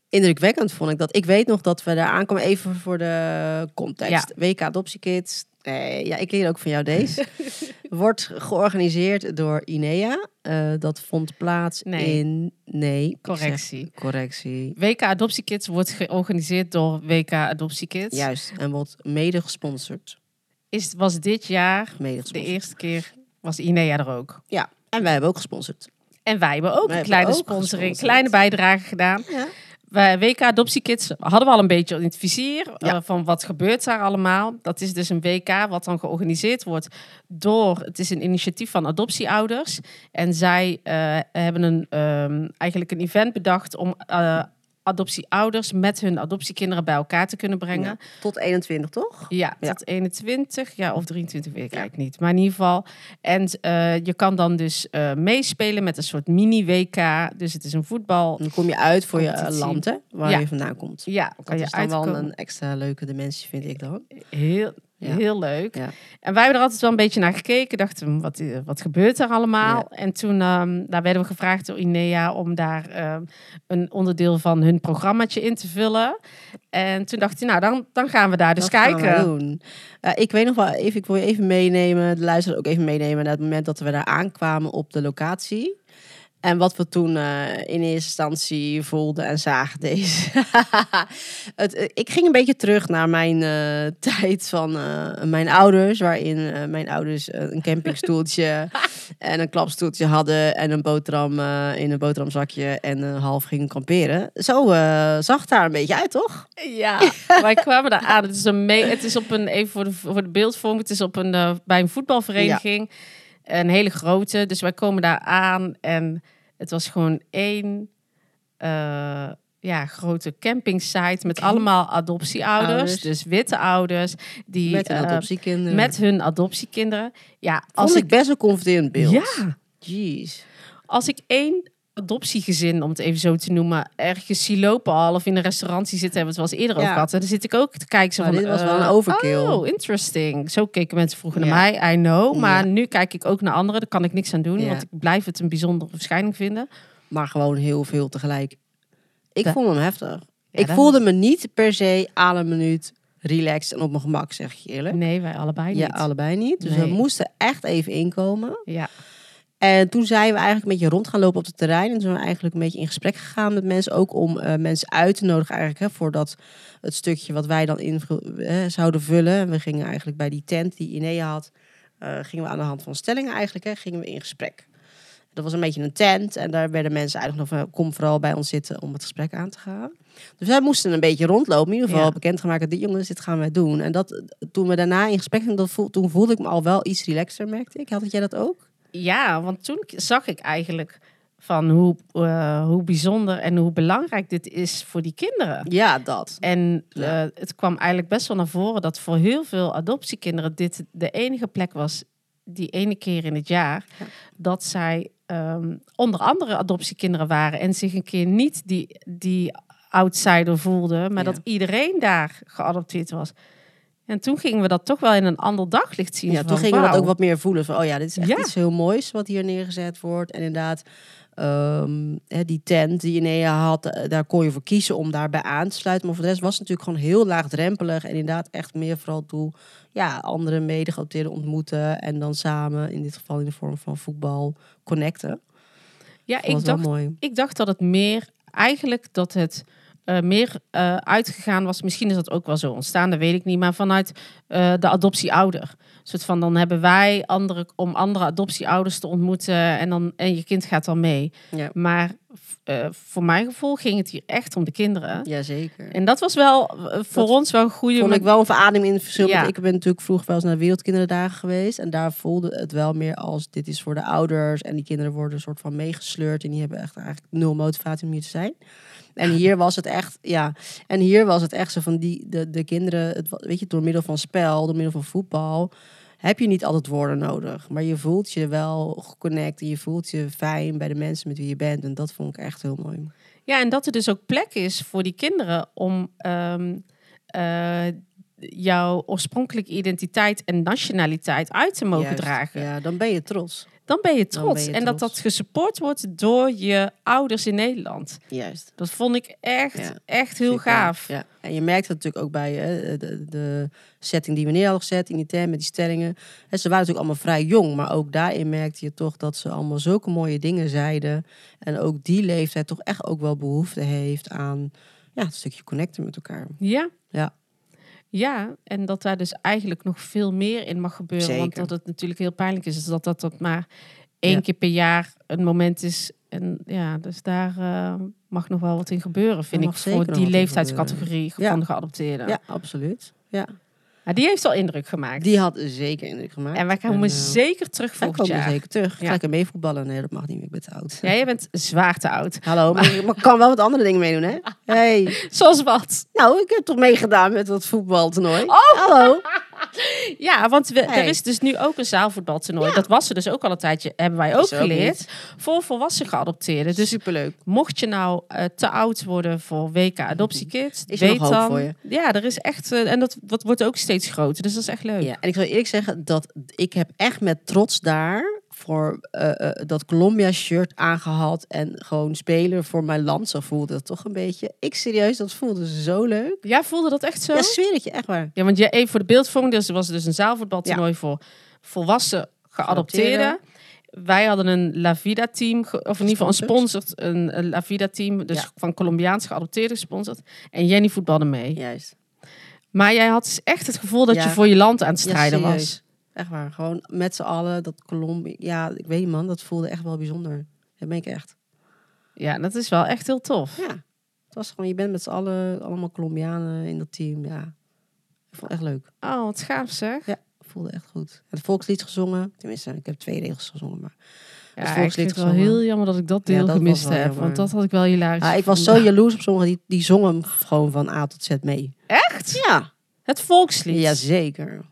Indrukwekkend vond ik dat. Ik weet nog dat we daar aankomen, even voor de context. WK Adoptiekids. Nee, ja, ik leer ook van jou deze. wordt georganiseerd door INEA. Eh, dat vond plaats Nee. in... Nee. Correctie. Correctie. WK Adoptiekids wordt georganiseerd door WK Adoptiekids. Juist. En wordt mede gesponsord. Is, was dit jaar Mede de eerste keer, was Inea er ook. Ja. En wij hebben ook gesponsord. En wij hebben ook Wij een kleine ook sponsoring, gesponsord. kleine bijdrage gedaan. Ja. Wij, WK Adoptiekids hadden we al een beetje in het vizier Ja. eh, van wat gebeurt daar allemaal. Dat is dus een WK wat dan georganiseerd wordt door, het is een initiatief van adoptieouders. En zij eh, hebben een, ehm, eigenlijk een event bedacht om eh, adoptieouders met hun adoptiekinderen bij elkaar te kunnen brengen. Ja. Tot 21, toch? Ja, Ja. tot 21, ja, of 23 weet ik eigenlijk niet. Maar in ieder geval. En eh, je kan dan dus eh, meespelen met een soort mini-WK. Dus het is een voetbal. Dan kom je uit voor je land, hè? Waar je vandaan komt. Ja, kan Dat je is dan wel een extra leuke dimensie, vind ik dan. Heel, Ja. heel leuk. Ja. En wij hebben er altijd wel een beetje naar gekeken. Dachten, hm, wat, eh, wat gebeurt er allemaal? En toen ehm, daar werden we gevraagd door INEA om daar ehm, een onderdeel van hun programmaatje in te vullen. En toen dacht hij, nou, dan, dan gaan we daar dus Dat kijken. doen. Eh, ik weet nog wel even, ik wil je even meenemen, de luisteraar ook even meenemen naar het moment dat we daar aankwamen op de locatie. En wat we toen eh, in eerste instantie voelden en zagen deze. het, eh, ik ging een beetje terug naar mijn eh, tijd van mijn ouders, waarin mijn ouders een campingstoeltje en een klapstoeltje hadden en een boterham in een boterhamzakje en een half gingen kamperen. Zo zag het daar een beetje uit, toch? Ja, wij kwamen daar aan. Het is, een me- het is op een, even voor de, voor de beeldvorm, het is op een, bij een voetbalvereniging. Een hele grote. Dus wij komen daar aan en het was gewoon één eh, ja, grote campingsite met allemaal adoptieouders. Ouders. Dus witte ouders. Die, Met een eh, adoptiekinderen. met hun adoptiekinderen. Ja, Als als ik ik, best een confronterend beeld. ja, Jeez. als ik één adoptiegezin, om het even zo te noemen, ergens zie lopen al of in een restaurant zitten, hebben we het wel eens eerder over gehad. En dan zit ik ook te kijken zo Maar van, dit was wel eh, een overkill. Oh, interesting. Zo keken mensen vroeger naar mij, I know. Maar nu kijk ik ook naar anderen. Daar kan ik niks aan doen, want ik blijf het een bijzondere verschijning vinden. Maar gewoon heel veel tegelijk. Ik vond hem heftig. Ja, ik voelde me niet per se aan een minuut relaxed en op mijn gemak, zeg je eerlijk. Nee, wij allebei niet. Ja, allebei niet. Dus we moesten echt even inkomen. Ja. En toen zijn we eigenlijk een beetje rond gaan lopen op het terrein. En toen zijn we eigenlijk een beetje in gesprek gegaan met mensen. Ook om eh, mensen uit te nodigen eigenlijk. Hè, voor dat het stukje wat wij dan in eh, zouden vullen. En we gingen eigenlijk bij die tent die Inea had. eh, gingen we aan de hand van stellingen eigenlijk. Hè, gingen we in gesprek. Dat was een beetje een tent. En daar werden mensen eigenlijk nog van... Kom vooral bij ons zitten om het gesprek aan te gaan. Dus wij moesten een beetje rondlopen. In ieder geval Ja. bekendgemaakt. Die jongens, dit gaan wij doen. En dat, toen we daarna in gesprek gingen... Dat voel, toen voelde ik me al wel iets relaxer, merkte ik. Had jij dat ook? Ja, want toen zag ik eigenlijk van hoe, eh, hoe bijzonder en hoe belangrijk dit is voor die kinderen. Ja, dat. En Ja. eh, het kwam eigenlijk best wel naar voren dat voor heel veel adoptiekinderen dit de enige plek was, die ene keer in het jaar, Ja. dat zij ehm, onder andere adoptiekinderen waren en zich een keer niet die, die outsider voelden, maar Ja. dat iedereen daar geadopteerd was. En toen gingen we dat toch wel in een ander daglicht zien. Ja, van, toen gingen we dat ook wat meer voelen. Van, oh ja, dit is echt Ja. iets heel moois wat hier neergezet wordt. En inderdaad, ehm, hè, die tent die Inea had, eh, daar kon je voor kiezen om daarbij aan te sluiten. Maar voor de rest was het natuurlijk gewoon heel laagdrempelig. En inderdaad echt meer vooral toe ja, andere medegeadopteerden ontmoeten. En dan samen, in dit geval in de vorm van voetbal, connecten. Ja, ik dacht, mooi. ik dacht dat het meer, eigenlijk dat het eh, meer eh, uitgegaan was. Misschien is dat ook wel zo ontstaan, dat weet ik niet. Maar vanuit eh, de adoptieouder. Soort van, dan hebben wij andere, om andere adoptieouders te ontmoeten. En, dan, en je kind gaat dan mee. Ja. Maar voor mijn gevoel ging het hier echt om de kinderen. Jazeker. En dat was wel voor Dat ons wel een goede... Vond ik wel een verademing in het verschil. Ja. want Ik ben natuurlijk vroeger wel eens naar de Wereldkinderdagen geweest. En daar voelde het wel meer als dit is voor de ouders. En die kinderen worden een soort van meegesleurd. En die hebben echt eigenlijk nul motivatie om hier te zijn. En hier was het echt, ja. En hier was het echt zo van die, de, de kinderen, het, weet je, door middel van spel, door middel van voetbal, heb je niet altijd woorden nodig. Maar je voelt je wel geconnect en je voelt je fijn bij de mensen met wie je bent. En dat vond ik echt heel mooi. Ja, en dat er dus ook plek is voor die kinderen om ehm, eh, jouw oorspronkelijke identiteit en nationaliteit uit te mogen Juist. dragen. Ja, dan ben je trots. Dan ben je trots. ben je en dat trots. dat gesupport wordt door je ouders in Nederland. Juist. Dat vond ik echt, Ja, echt heel gaaf. Ja. En je merkt het natuurlijk ook bij hè, de, de setting die we neer hadden gezet in die tent met die stellingen. En ze waren natuurlijk allemaal vrij jong, maar ook daarin merkte je toch dat ze allemaal zulke mooie dingen zeiden. En ook die leeftijd toch echt ook wel behoefte heeft aan ja, een stukje connecten met elkaar. Ja. Ja. Ja, en dat daar dus eigenlijk nog veel meer in mag gebeuren. Want dat het natuurlijk heel pijnlijk is, is dat dat, dat maar één Ja. keer per jaar een moment is. En ja, dus daar eh, mag nog wel wat in gebeuren, vind ik, voor die leeftijdscategorie van de geadopteerden. Ja, absoluut. Ja. Maar die heeft al indruk gemaakt. Die had zeker indruk gemaakt. en wij komen eh, zeker terug wij volgend komen jaar. zeker terug. Ga ik er mee voetballen? Nee, dat mag niet meer. Ik ben te oud. Ja, jij bent zwaar te oud. Hallo, maar ik kan wel wat andere dingen meedoen, hè? Hey. Zoals wat? Nou, ik heb toch meegedaan met wat voetbaltoernooi. Oh! Hallo. Ja, want we, Hey. er is dus nu ook een zaalvoetbaltoernooi. Ja. Dat was er dus ook al een tijdje, hebben wij ook er geleerd. voor volwassen geadopteerden. Dus Superleuk. mocht je nou eh, te oud worden voor WK Adoptiekids, Is weet dan. voor je? Ja, er is echt. eh, en dat, dat wordt ook steeds groter. Dus dat is echt leuk. Ja, en ik zal eerlijk zeggen dat ik heb echt met trots daar voor eh, eh, dat Colombia shirt aangehad en gewoon spelen voor mijn land. Zo voelde het toch een beetje. Ik serieus, dat voelde zo leuk. Jij voelde dat echt zo? Ja, zweer het je, echt waar. Ja, want je, even voor de beeldvorming, dus er was dus een zaalvoetbaltoernooi voor volwassen geadopteerden. Wij hadden een La Vida team, of in ieder geval een sponsord, een, een La Vida team, dus Ja. van Colombiaans geadopteerden gesponsord. En Jenny voetbalde mee. Juist. Maar jij had dus echt het gevoel dat Ja. je voor je land aan het strijden was. Echt waar. Gewoon met z'n allen, dat Colombia. Ja, ik weet niet man, dat voelde echt wel bijzonder. Dat ben ik echt. Ja, dat is wel echt heel tof. Ja. Het was gewoon, je bent met z'n allen, allemaal Colombianen in dat team. Ja. Ik vond het echt leuk. Oh, wat gaaf zeg. Ja, voelde echt goed. Het volkslied gezongen. Tenminste, ik heb twee regels gezongen. Maar Ja, Het ik volkslied vind het wel heel jammer dat ik dat Ja, deel dat gemist heb. jammer. Want dat had ik wel hilarisch Ah, ik was zo jaloers op sommigen die, die zongen gewoon van A tot Z mee. Echt? Ja, Het volkslied? jazeker.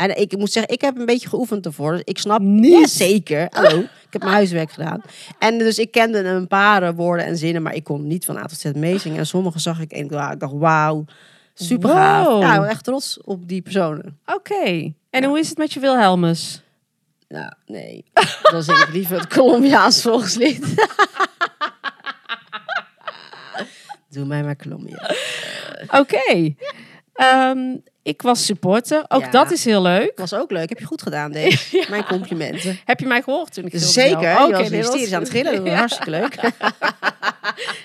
En ik moet zeggen, ik heb een beetje geoefend ervoor. Dus ik snap Niet. Ja, zeker. Hallo, ik heb mijn huiswerk gedaan. En dus ik kende een paar woorden en zinnen, maar ik kon niet van A tot Z meezingen. En sommige zag ik en ik dacht, wauw, super gaaf. Wow. Ja, echt trots op die personen. Oké. En hoe is het met je Wilhelmus? Nou, nee. Dan zing ik liever het Colombiaans volkslied. Doe mij maar Colombia. Oké. Ehm, ik was supporter. Ook Ja. dat is heel leuk. Was ook leuk. Heb je goed gedaan, deze. Mijn complimenten. Heb je mij gehoord toen ik gilde? Zeker. jou? Je was hysterisch aan het gillen. Dat was hartstikke leuk.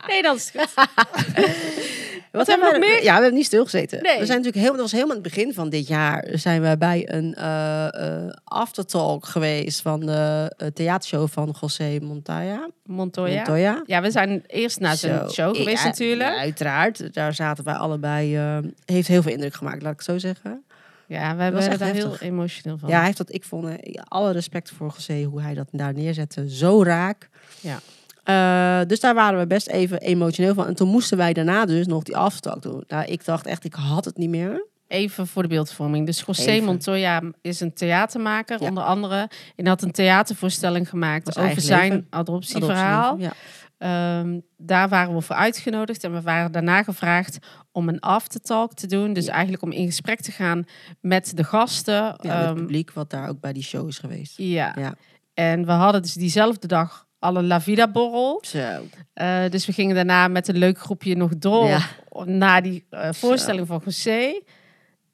Nee, dat is goed. Wat hebben we nog meer? Ja, we hebben niet stilgezeten. Nee. We zijn natuurlijk heel, dat was helemaal aan het begin van dit jaar. Zijn we bij een eh, aftertalk geweest van de eh, theatershow van José Montoya. Montoya. Montoya. Ja, we zijn eerst naar zijn Zo. show geweest Ja, natuurlijk. ja, uiteraard. Daar zaten wij allebei. heeft heel veel indruk gemaakt, laat ik het zo zeggen. Ja, we hebben echt daar heel emotioneel van. Ja, hij heeft dat. Ik vond alle respect voor José hoe hij dat daar neerzette. Zo raak. Ja. Eh, dus daar waren we best even emotioneel van. En toen moesten wij daarna dus nog die aftalk doen. Nou, ik dacht echt, ik had het niet meer. Even voor de beeldvorming. Dus José Even. Montoya is een theatermaker, Ja. onder andere. En had een theatervoorstelling gemaakt over zijn adoptieverhaal. Ja. Ehm, daar waren we voor uitgenodigd en we waren daarna gevraagd om een aftertalk te doen. Dus Ja. eigenlijk om in gesprek te gaan met de gasten. Ja, het Ehm, publiek wat daar ook bij die show is geweest. ja. Ja. En we hadden dus diezelfde dag alle La Vida borrel. Zo. Eh, dus we gingen daarna met een leuk groepje nog door Ja. naar die eh, voorstelling van José.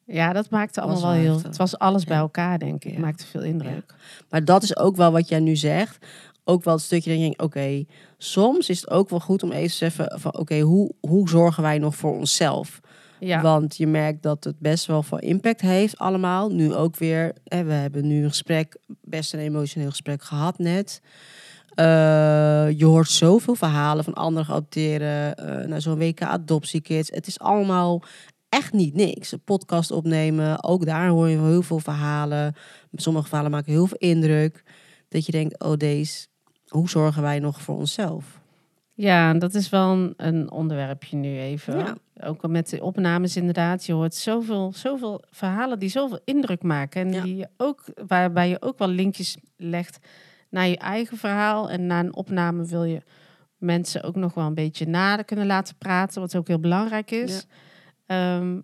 Ja, dat maakte allemaal wel heel... Het was alles bij elkaar, denk ik. Ja. Maakte veel indruk. Maar dat is ook wel wat jij nu zegt. Ook wel het stukje dat je denkt, oké, soms is het ook wel goed om even te zeggen van, oké, hoe, hoe zorgen wij nog voor onszelf? Ja, Want je merkt dat het best wel veel impact heeft allemaal. Nu ook weer, hè, we hebben nu een gesprek, best een emotioneel gesprek gehad net. Eh, je hoort zoveel verhalen van andere geadopteerden, eh naar zo'n WK adoptiekids. Het is allemaal echt niet niks. Een podcast opnemen, ook daar hoor je heel veel verhalen. Sommige verhalen maken heel veel indruk. Dat je denkt, oh deze, hoe zorgen wij nog voor onszelf? ja, dat is wel een, een onderwerpje nu even. Ja. Ook al met de opnames inderdaad. Je hoort zoveel, zoveel verhalen die zoveel indruk maken. En Ja. die je ook, waarbij je ook wel linkjes legt naar je eigen verhaal. En na een opname wil je mensen ook nog wel een beetje nader kunnen laten praten. Wat ook heel belangrijk is. Ehm,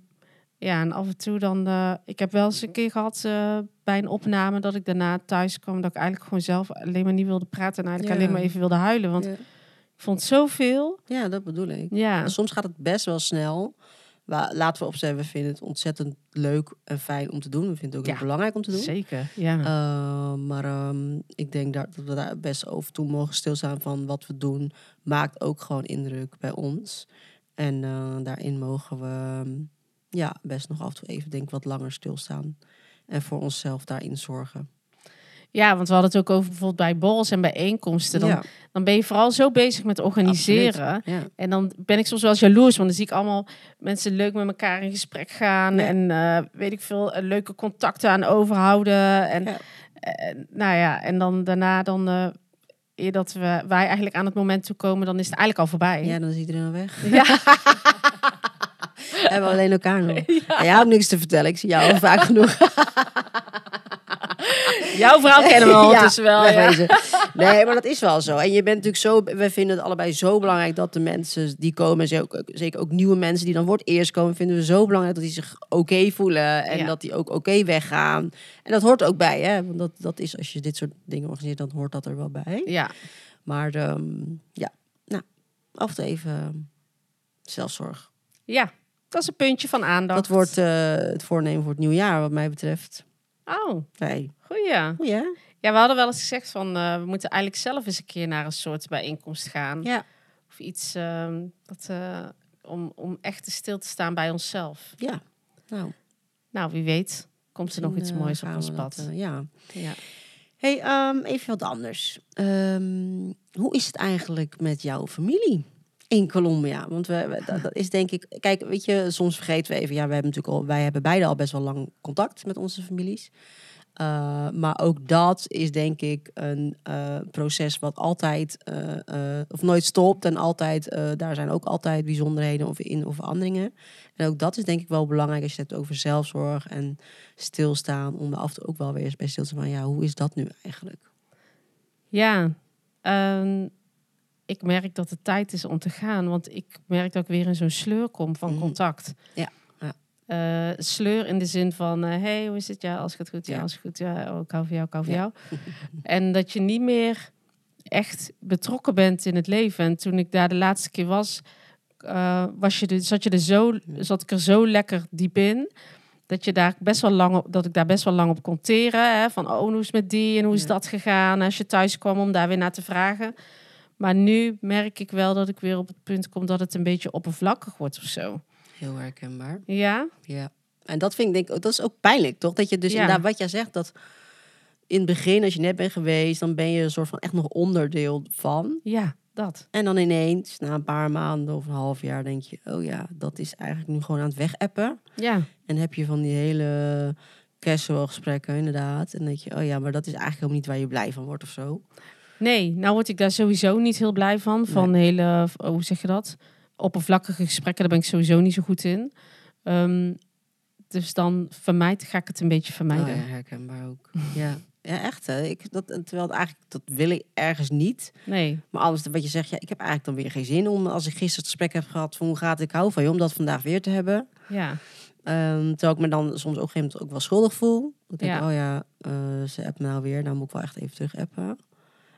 Ja, en af en toe dan... eh, ik heb wel eens een keer gehad eh, bij een opname... dat ik daarna thuis kwam... dat ik eigenlijk gewoon zelf alleen maar niet wilde praten... en eigenlijk Ja. alleen maar even wilde huilen. Want Ja. ik vond zoveel. Ja, dat bedoel ik. Ja, En soms gaat het best wel snel. Maar laten we opstellen, we vinden het ontzettend leuk en fijn om te doen. We vinden het ook Ja, heel belangrijk om te doen. zeker. Ja. Uh, maar ehm, ik denk dat we daar best over toe mogen stilstaan van wat we doen. Maakt ook gewoon indruk bij ons. En eh, daarin mogen we ehm, ja, best nog af en toe even denk wat langer stilstaan. En voor onszelf daarin zorgen. Ja, want we hadden het ook over bijvoorbeeld bij borrels en bijeenkomsten. Dan, ja, dan ben je vooral zo bezig met organiseren. ja. En dan ben ik soms wel jaloers, want dan zie ik allemaal mensen leuk met elkaar in gesprek gaan. Ja. En eh, weet ik veel, eh, leuke contacten aan overhouden. En, eh, nou ja, en dan daarna dan... eer dat we, wij eigenlijk aan het moment toe komen, dan is het eigenlijk al voorbij. ja, dan is iedereen al weg. Ja. We hebben alleen elkaar nog. Ja. Jij hebt niks te vertellen. Ik zie jou al vaak genoeg. Jouw vrouw kennen we ondertussen wel. Ja. wegwezen. Nee, maar dat is wel zo. En je bent natuurlijk zo, we vinden het allebei zo belangrijk dat de mensen die komen, en zeker ook, nieuwe mensen die dan voor het eerst komen, vinden we zo belangrijk dat die zich oké voelen en Ja. dat die ook oké weggaan. En dat hoort ook bij, hè? Want dat, dat is als je dit soort dingen organiseert, dan hoort dat er wel bij. ja. Maar ehm, ja, nou, af en toe even zelfzorg. Ja, dat is een puntje van aandacht. Dat wordt eh, het voornemen voor het nieuwe jaar, wat mij betreft. Oh, Nee. Goeie. Goeie, hè? Ja, we hadden wel eens gezegd van... eh, we moeten eigenlijk zelf eens een keer naar een soort bijeenkomst gaan. Ja. Of iets ehm, dat, eh, om, om echt te stil te staan bij onszelf. Ja. Nou, Nou, wie weet komt er nog iets eh, moois op ons pad. dat, ja. ja. Hey, ehm, even wat anders. Ehm, hoe is het eigenlijk met jouw familie in Colombia? Want we, we- dat, dat is denk ik. Kijk, weet je, soms vergeten we even. Ja, we hebben natuurlijk al, wij hebben beide al best wel lang contact met onze families. Uh, maar ook dat is denk ik een uh, proces wat altijd uh, of nooit stopt. En altijd, eh, daar zijn ook altijd bijzonderheden of in of veranderingen. En ook dat is denk ik wel belangrijk als je het hebt over zelfzorg en stilstaan. Om er af en toe ook wel weer eens bij stil te staan ja, hoe is dat nu eigenlijk? Ja, ehm, ik merk dat het tijd is om te gaan. Want ik merk dat ik weer in zo'n sleur kom van Mhm. contact. Ja, Eh, sleur in de zin van, hé, hey, hoe is het? Ja, als het goed, ja, Ja. als het goed, ja, oh, ik hou van jou, ik hou van Ja. jou. en dat je niet meer echt betrokken bent in het leven. En toen ik daar de laatste keer was, eh, was je er, zat, je er zo, zat ik er zo lekker diep in. Dat, je daar best wel lang op, dat ik daar best wel lang op kon teren. Hè? Van, oh, hoe is het met die en hoe is Ja. dat gegaan? Als je thuis kwam om daar weer naar te vragen. Maar nu merk ik wel dat ik weer op het punt kom dat het een beetje oppervlakkig wordt of zo. Heel herkenbaar. Ja? Ja. En dat vind ik denk ik, dat is ook pijnlijk, toch? Dat je dus Ja. inderdaad, wat jij zegt, dat in het begin, als je net bent geweest, dan ben je een soort van echt nog onderdeel van. Ja, dat. En dan ineens, na een paar maanden of een half jaar, denk je, oh ja, dat is eigenlijk nu gewoon aan het wegappen. Ja. En heb je van die hele casual gesprekken, inderdaad. En denk je, oh ja, maar dat is eigenlijk helemaal niet waar je blij van wordt of zo. Nee, nou word ik daar sowieso niet heel blij van. Van hele, oh, hoe zeg je dat? Oppervlakkige gesprekken, daar ben ik sowieso niet zo goed in. Ehm, dus dan vermijd, ga ik het een beetje vermijden. Oh ja, herkenbaar ook. ja. ja, echt hè. Ik, dat, terwijl eigenlijk, dat wil ik ergens niet. Nee. Maar anders, wat je zegt, ja, ik heb eigenlijk dan weer geen zin om, als ik gisteren het gesprek heb gehad van hoe gaat het, ik hou van je, om dat vandaag weer te hebben. Ja. Ehm, terwijl ik me dan soms ook op een gegeven moment ook wel schuldig voel. Ik denk, Ja. oh ja, eh, ze appt me nou weer, nou moet ik wel echt even terug appen.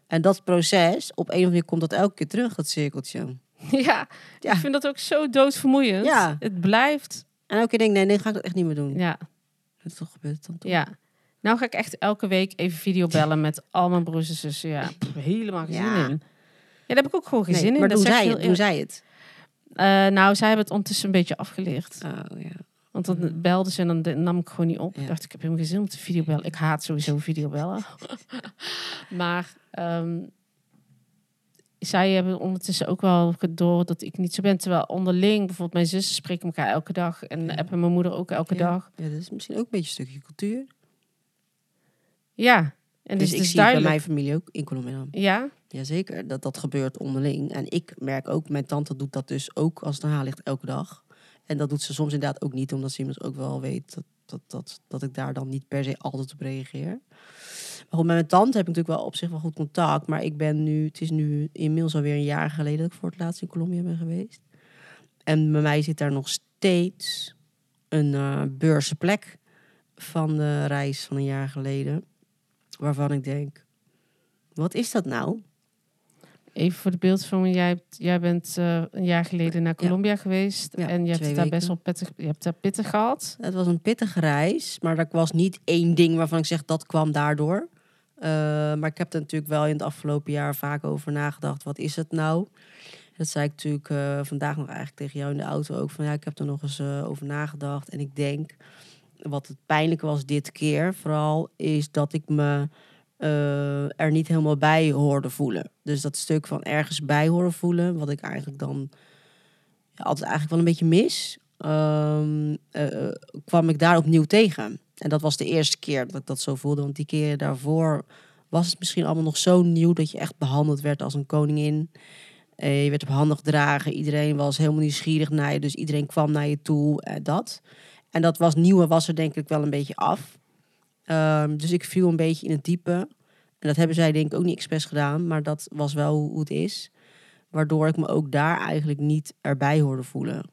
En dat proces, op een of andere manier komt dat elke keer terug, dat cirkeltje. ja. Ja. Ik vind dat ook zo doodvermoeiend. Ja. Het blijft. En elke keer denk ik, nee, nee, ga ik dat echt niet meer doen. Ja. Dat toch gebeurt het dan toch? Ja. Nou ga ik echt elke week even videobellen met al mijn broers en zussen. Ja, pff, helemaal geen Ja. zin in. Ja, daar heb ik ook gewoon geen Nee, zin in. maar Dat doen zij, het, doen zij het? Eh, nou, zij hebben het ondertussen een beetje afgeleerd. Oh ja. Want dan belden ze en dan nam ik gewoon niet op. Ja. Ik dacht, ik heb helemaal geen zin om te videobellen. Ik haat sowieso videobellen. maar ehm, zij hebben ondertussen ook wel door dat ik niet zo ben. Terwijl onderling, bijvoorbeeld mijn zussen spreken elkaar elke dag. En Ja. appen mijn moeder ook elke Ja. dag. Ja, dat is misschien ook een beetje een stukje cultuur. Ja, en dus dus, ik zie het bij mijn familie ook in Colombia. Ja, Jazeker, dat dat gebeurt onderling. En ik merk ook, mijn tante doet dat dus ook als het aan haar ligt elke dag. En dat doet ze soms inderdaad ook niet, omdat ze immers ook wel weet dat, dat, dat, dat ik daar dan niet per se altijd op reageer. Met mijn tante heb ik natuurlijk wel op zich wel goed contact. Maar ik ben nu, het is nu inmiddels alweer een jaar geleden dat ik voor het laatst in Colombia ben geweest. En bij mij zit daar nog steeds een uh, beurse plek van de reis van een jaar geleden. Waarvan ik denk, wat is dat nou? Even voor de beeldvorming, jij, hebt, jij bent uh, een jaar geleden naar Colombia geweest Ja, en je hebt daar weken. best wel pittig, je hebt daar pittig gehad. Het was een pittige reis, maar er was niet één ding waarvan ik zeg dat kwam daardoor. Uh, maar ik heb er natuurlijk wel in het afgelopen jaar vaak over nagedacht. Wat is het nou? Dat zei ik natuurlijk uh, vandaag nog eigenlijk tegen jou in de auto ook. Van ja, ik heb er nog eens over nagedacht. En ik denk, wat het pijnlijke was dit keer vooral, is dat ik me uh, er niet helemaal bij hoorde voelen. Dus dat stuk van ergens bij horen voelen, wat ik eigenlijk dan altijd eigenlijk wel een beetje mis, um, uh, kwam ik daar opnieuw tegen. En dat was de eerste keer dat ik dat zo voelde. Want die keer daarvoor was het misschien allemaal nog zo nieuw dat je echt behandeld werd als een koningin. Je werd op handen gedragen. Iedereen was helemaal nieuwsgierig naar je. Dus iedereen kwam naar je toe. Dat. En dat was nieuwe was er denk ik wel een beetje af. Um, dus ik viel een beetje in het diepe. En dat hebben zij denk ik ook niet expres gedaan. Maar dat was wel hoe het is. Waardoor ik me ook daar eigenlijk niet erbij hoorde voelen.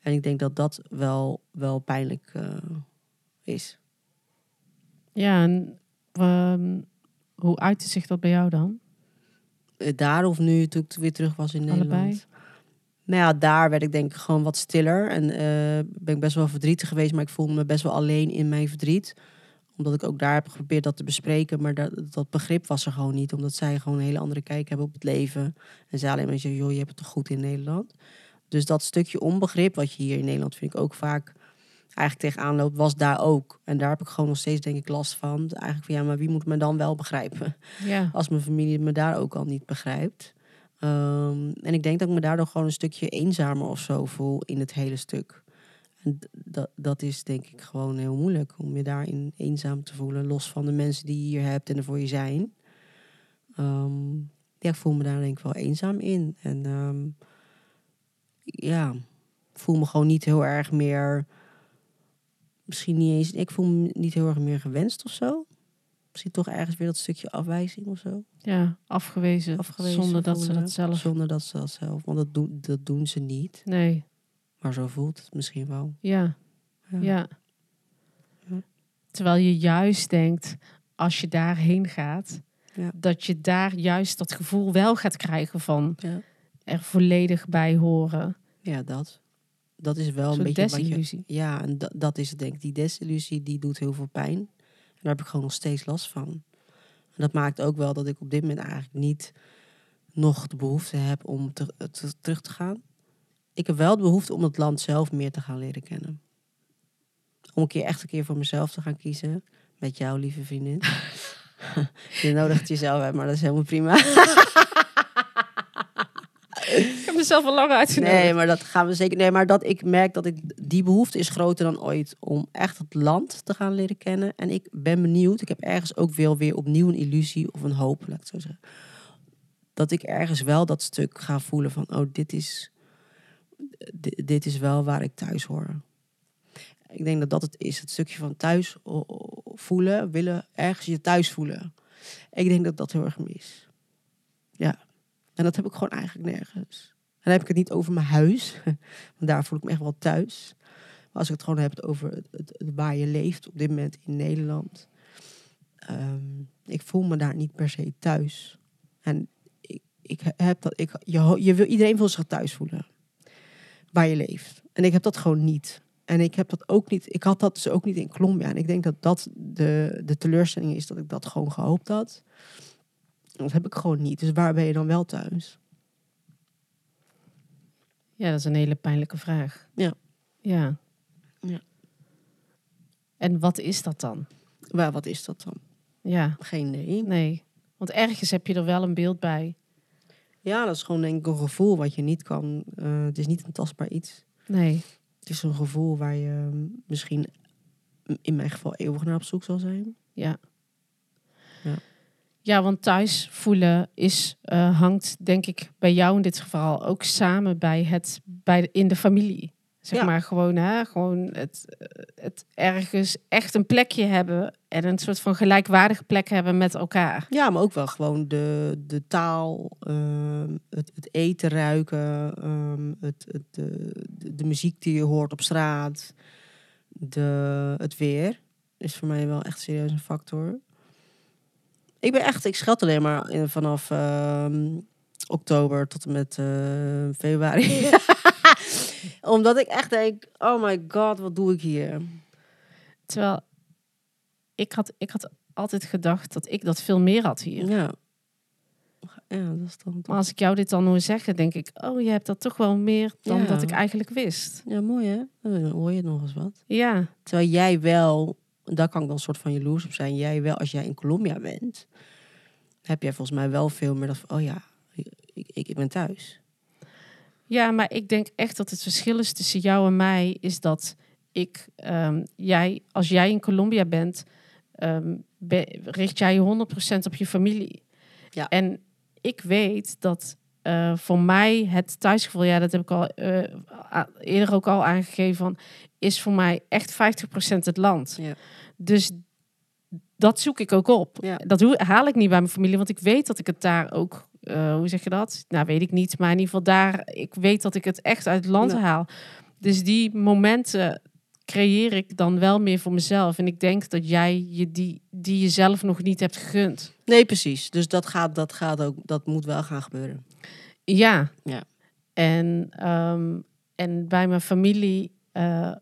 En ik denk dat dat wel, wel pijnlijk uh, is. Ja, en um, hoe uitte zich dat bij jou dan? Daar of nu toen ik weer terug was in Nederland? Allebei? Nou ja, daar werd ik denk ik gewoon wat stiller. En uh, ben ik best wel verdrietig geweest, maar ik voelde me best wel alleen in mijn verdriet. Omdat ik ook daar heb geprobeerd dat te bespreken. Maar dat, dat begrip was er gewoon niet. Omdat zij gewoon een hele andere kijk hebben op het leven. En zij alleen maar zeggen, joh, je hebt het toch goed in Nederland. Dus dat stukje onbegrip wat je hier in Nederland vind ik ook vaak eigenlijk tegenaan loopt, was daar ook. En daar heb ik gewoon nog steeds denk ik last van. Eigenlijk van ja, maar wie moet me dan wel begrijpen? Ja. Als mijn familie me daar ook al niet begrijpt. Um, en ik denk dat ik me daardoor gewoon een stukje eenzamer of zo voel in het hele stuk. En dat, dat is denk ik gewoon heel moeilijk om je daarin eenzaam te voelen, los van de mensen die je hier hebt en er voor je zijn. Um, ja, ik voel me daar denk ik wel eenzaam in. En um, ja, voel me gewoon niet heel erg meer misschien niet eens. Ik voel me niet heel erg meer gewenst of zo. Misschien toch ergens weer dat stukje afwijzing of zo. Ja, afgewezen. afgewezen zonder dat ze dat zelf. Zonder dat ze dat zelf. Want dat doen, dat doen ze niet. Nee. Maar zo voelt het misschien wel. Ja. Ja. Ja. Terwijl je juist denkt, als je daarheen gaat, Ja. dat je daar juist dat gevoel wel gaat krijgen van Ja, er volledig bij horen. ja dat. Dat is wel een beetje wat je... desillusie. Ja, en dat, dat is het denk ik. Die desillusie die doet heel veel pijn. En daar heb ik gewoon nog steeds last van. En dat maakt ook wel dat ik op dit moment eigenlijk niet nog de behoefte heb om te, te- terug te gaan. Ik heb wel de behoefte om het land zelf meer te gaan leren kennen. Om een keer echt een keer voor mezelf te gaan kiezen. Met jou, lieve vriendin. je nodigt jezelf uit, maar dat is helemaal prima. Ik heb mezelf al lang uitgenodigd. Nee, maar dat gaan we zeker. Nee, maar dat ik merk dat ik die behoefte is groter dan ooit om echt het land te gaan leren kennen. En ik ben benieuwd. Ik heb ergens ook wel weer opnieuw een illusie of een hoop, laat ik het zo zeggen. Dat ik ergens wel dat stuk ga voelen van, oh, dit is, dit is wel waar ik thuis hoor. Ik denk dat dat het is, het stukje van thuis voelen, willen ergens je thuis voelen. Ik denk dat dat heel erg mis. Ja. En dat heb ik gewoon eigenlijk nergens. En dan heb ik het niet over mijn huis. Want daar voel ik me echt wel thuis. Maar als ik het gewoon heb over het, waar je leeft op dit moment in Nederland. ehm, ik voel me daar niet per se thuis. En ik, ik heb dat. Ik, je wil, iedereen wil zich thuis voelen. Waar je leeft. En ik heb dat gewoon niet. En ik heb dat ook niet. Ik had dat dus ook niet in Colombia. En ik denk dat dat de, de teleurstelling is dat ik dat gewoon gehoopt had. Dat heb ik gewoon niet. Dus waar ben je dan wel thuis? Ja, dat is een hele pijnlijke vraag. Ja. Ja. Ja. En wat is dat dan? Waar, wat is dat dan? Ja, Geen idee. nee. Want ergens heb je er wel een beeld bij. Ja, dat is gewoon denk ik een gevoel wat je niet kan. eh, het is niet een tastbaar iets. Nee. Het is een gevoel waar je misschien in mijn geval eeuwig naar op zoek zal zijn. Ja. Ja. Ja, want thuis voelen is, eh, hangt, denk ik, bij jou in dit geval ook samen bij het, bij de, in de familie. Zeg Ja. maar gewoon, hè, gewoon het, het ergens echt een plekje hebben en een soort van gelijkwaardige plek hebben met elkaar. Ja, maar ook wel gewoon de, de taal, ehm, het, het eten ruiken, ehm, het, het, de, de, muziek die je hoort op straat. de, het weer is voor mij wel echt serieus een factor. Ik ben echt, ik scheld alleen maar in, vanaf ehm, oktober tot en met eh, februari. Omdat ik echt denk, oh my god, wat doe ik hier? Terwijl ik had, ik had altijd gedacht dat ik dat veel meer had hier. Ja. Ja, dat is dan... Maar als ik jou dit dan hoor zeggen, denk ik, oh, je hebt dat toch wel meer dan Ja. dat ik eigenlijk wist. Ja, mooi hè? Dan hoor je nog eens wat. Ja, Terwijl jij wel, daar kan ik dan een soort van jaloers op zijn. Jij wel, als jij in Colombia bent, heb jij volgens mij wel veel meer dat van, oh ja, ik, ik, ik ben thuis. Ja, maar ik denk echt dat het verschil is tussen jou en mij, is dat ik, ehm, jij, als jij in Colombia bent, ehm, be- richt jij je 100% op je familie. Ja. En ik weet dat eh, voor mij het thuisgevoel, ja, dat heb ik al eh, eerder ook al aangegeven, van, is voor mij echt 50% het land. Ja. Dus dat zoek ik ook op. Ja. Dat haal ik niet bij mijn familie, want ik weet dat ik het daar ook, eh, hoe zeg je dat? Nou, weet ik niet, maar in ieder geval daar, ik weet dat ik het echt uit het land Ja. haal. Dus die momenten creëer ik dan wel meer voor mezelf. En ik denk dat jij je die, die jezelf nog niet hebt gegund. Nee, precies. Dus dat gaat, dat gaat ook, dat moet wel gaan gebeuren. Ja. Ja. En, ehm, en bij mijn familie, eh,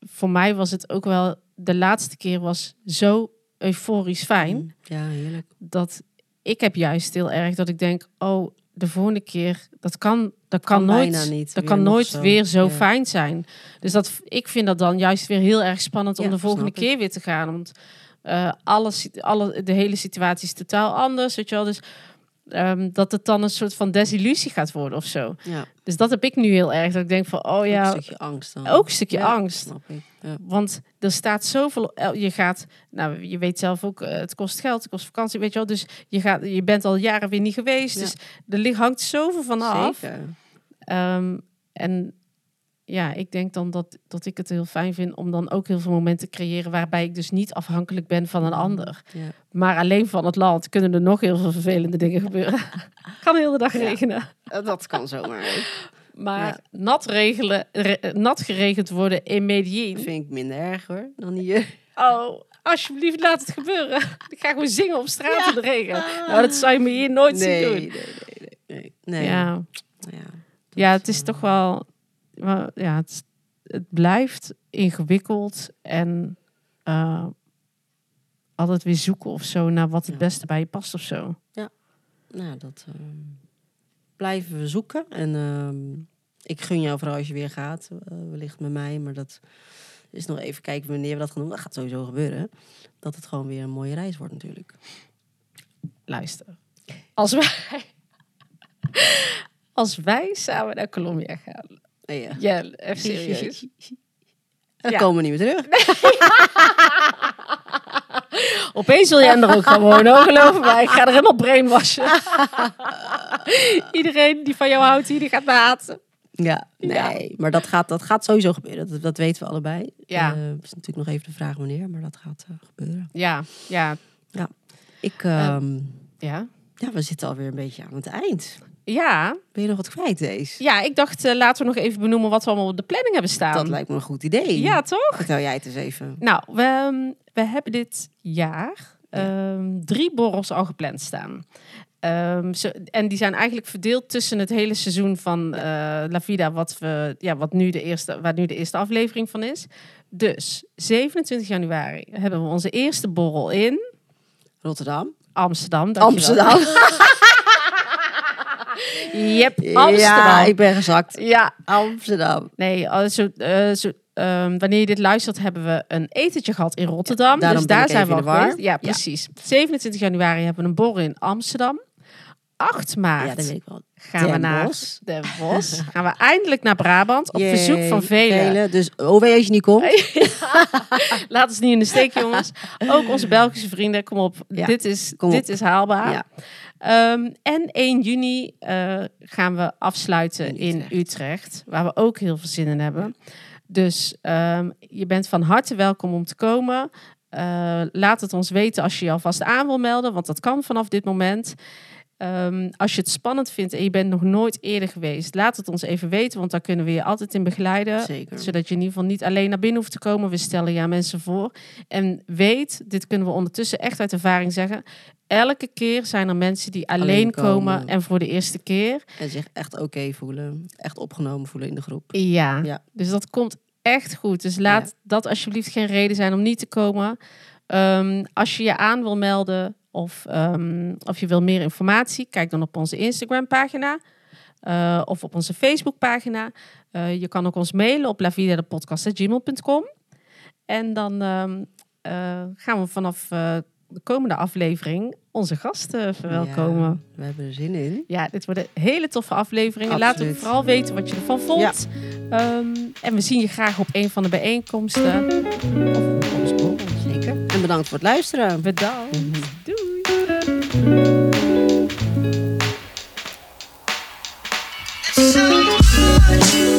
voor mij was het ook wel, de laatste keer was zo euforisch fijn. Mm, Ja, heerlijk. dat ik heb juist heel erg dat ik denk, oh, de volgende keer, dat kan, dat kan, Kan nooit, niet dat weer kan nooit zo. weer zo Ja. fijn zijn. Dus dat, ik vind dat dan juist weer heel erg spannend om Ja, de volgende ik. keer weer te gaan. Want eh, alles, alle, de hele situatie is totaal anders, weet je wel. Dus ehm, dat het dan een soort van desillusie gaat worden of zo. Ja, Dus dat heb ik nu heel erg. Dat ik denk van, oh ook ja, een stukje angst dan. ook een stukje Ja, angst. Snap ik. Ja. Want er staat zoveel. Je gaat, nou, je weet zelf ook, eh, het kost geld, het kost vakantie, weet je wel. Dus je, gaat, je bent al jaren weer niet geweest. Dus er hangt zoveel van af. Zeker. Ehm, en ja, ik denk dan dat, dat ik het heel fijn vind om dan ook heel veel momenten te creëren waarbij ik dus niet afhankelijk ben van een ander. Ja. Maar alleen van het land kunnen er nog heel veel vervelende dingen gebeuren. kan heel de dag regenen. Eh, Dat kan zomaar. Maar Ja. nat, regelen, re- nat geregend worden in Medellin. Vind ik minder erg hoor, dan hier. Oh, alsjeblieft, laat het gebeuren. Ik ga gewoon zingen op straat in de regen. Nou, dat zou je me hier nooit nee, zien nee, doen. nee, nee, nee. nee. Ja. Ja. ja, het is toch wel... Ja, het, het blijft ingewikkeld en eh, altijd weer zoeken of zo naar wat het Ja. beste bij je past of zo. Nou, dat ehm, blijven we zoeken. En ehm, ik gun jou vooral als je weer gaat, eh, wellicht met mij. Maar dat is nog even kijken wanneer we dat gaan doen. Dat gaat sowieso gebeuren. Dat het gewoon weer een mooie reis wordt natuurlijk. Luister. Als wij, als wij samen naar Colombia gaan. Nee, ja. Ja, even serieus. Dan Ja. komen we niet meer terug. Opeens wil jij er ook gaan wonen, hoor, geloof me. Ik ga er helemaal brainwashen. Iedereen die van jou houdt hier, die gaat me haten. Ja, Ja. nee. Maar dat gaat, dat gaat sowieso gebeuren. Dat, dat weten we allebei. Ja. Eh, is natuurlijk nog even de vraag wanneer, maar dat gaat eh, gebeuren. Ja, ja, Ik, ehm, ja. ja, we zitten alweer een beetje aan het eind. Ja, Ben je nog wat kwijt, deze? ja ik dacht, eh, laten we nog even benoemen wat we allemaal op de planning hebben staan. Dat lijkt me een goed idee. Ja, toch? Vertel jij het eens even. Nou, we, ehm, we hebben dit jaar ehm, drie borrels al gepland staan. Ehm, zo, en die zijn eigenlijk verdeeld tussen het hele seizoen van eh, La Vida, wat we, ja, wat nu de eerste, waar nu de eerste aflevering van is. Dus 27 januari hebben we onze eerste borrel in Rotterdam. Amsterdam. dankjewel. Amsterdam. Yep, Ja, Amsterdam. ik ben gezakt. Ja, Amsterdam. Nee, zo, eh, zo, ehm, wanneer je dit luistert, hebben we een etentje gehad in Rotterdam. dus daar zijn we al geweest. Ja, precies. 27 januari hebben we een borrel in Amsterdam. 8 maart Ja, dat weet ik wel. gaan we naar Bosch. Den Bosch. gaan we eindelijk naar Brabant op verzoek van velen. Dus OW als je niet komt. Laat ons niet in de steek, jongens. Ook onze Belgische vrienden, kom op. Ja, dit is, dit op. is haalbaar. Ehm, en 1 juni eh, gaan we afsluiten In in Utrecht. Utrecht. waar we ook heel veel zin in hebben. Dus ehm, je bent van harte welkom om te komen. Eh, laat het ons weten als je je alvast aan wil melden, want dat kan vanaf dit moment. Ehm, als je het spannend vindt en je bent nog nooit eerder geweest, laat het ons even weten, want daar kunnen we je altijd in begeleiden. Zeker. Zodat je in ieder geval niet alleen naar binnen hoeft te komen. We stellen ja mensen voor. En weet, dit kunnen we ondertussen echt uit ervaring zeggen. Elke keer zijn er mensen die alleen, Alleen komen. komen. en voor de eerste keer. En zich echt oké voelen. Echt opgenomen voelen in de groep. Ja. Ja. Dus dat komt echt goed. Dus laat Ja. dat alsjeblieft geen reden zijn om niet te komen. Ehm, als je je aan wil melden of, ehm, of je wil meer informatie, kijk dan op onze Instagram pagina. eh, of op onze Facebook pagina. Eh, je kan ook ons mailen op lavidadepodcast.gmail.com. En dan ehm, eh, gaan we vanaf de komende aflevering onze gasten verwelkomen. Ja, we hebben er zin in. Ja, dit worden hele toffe afleveringen. Laat ook vooral weten wat je ervan vond. Ehm, en we zien je graag op een van de bijeenkomsten. Of op ons borrel. Zeker. En bedankt voor het luisteren. Bedankt. So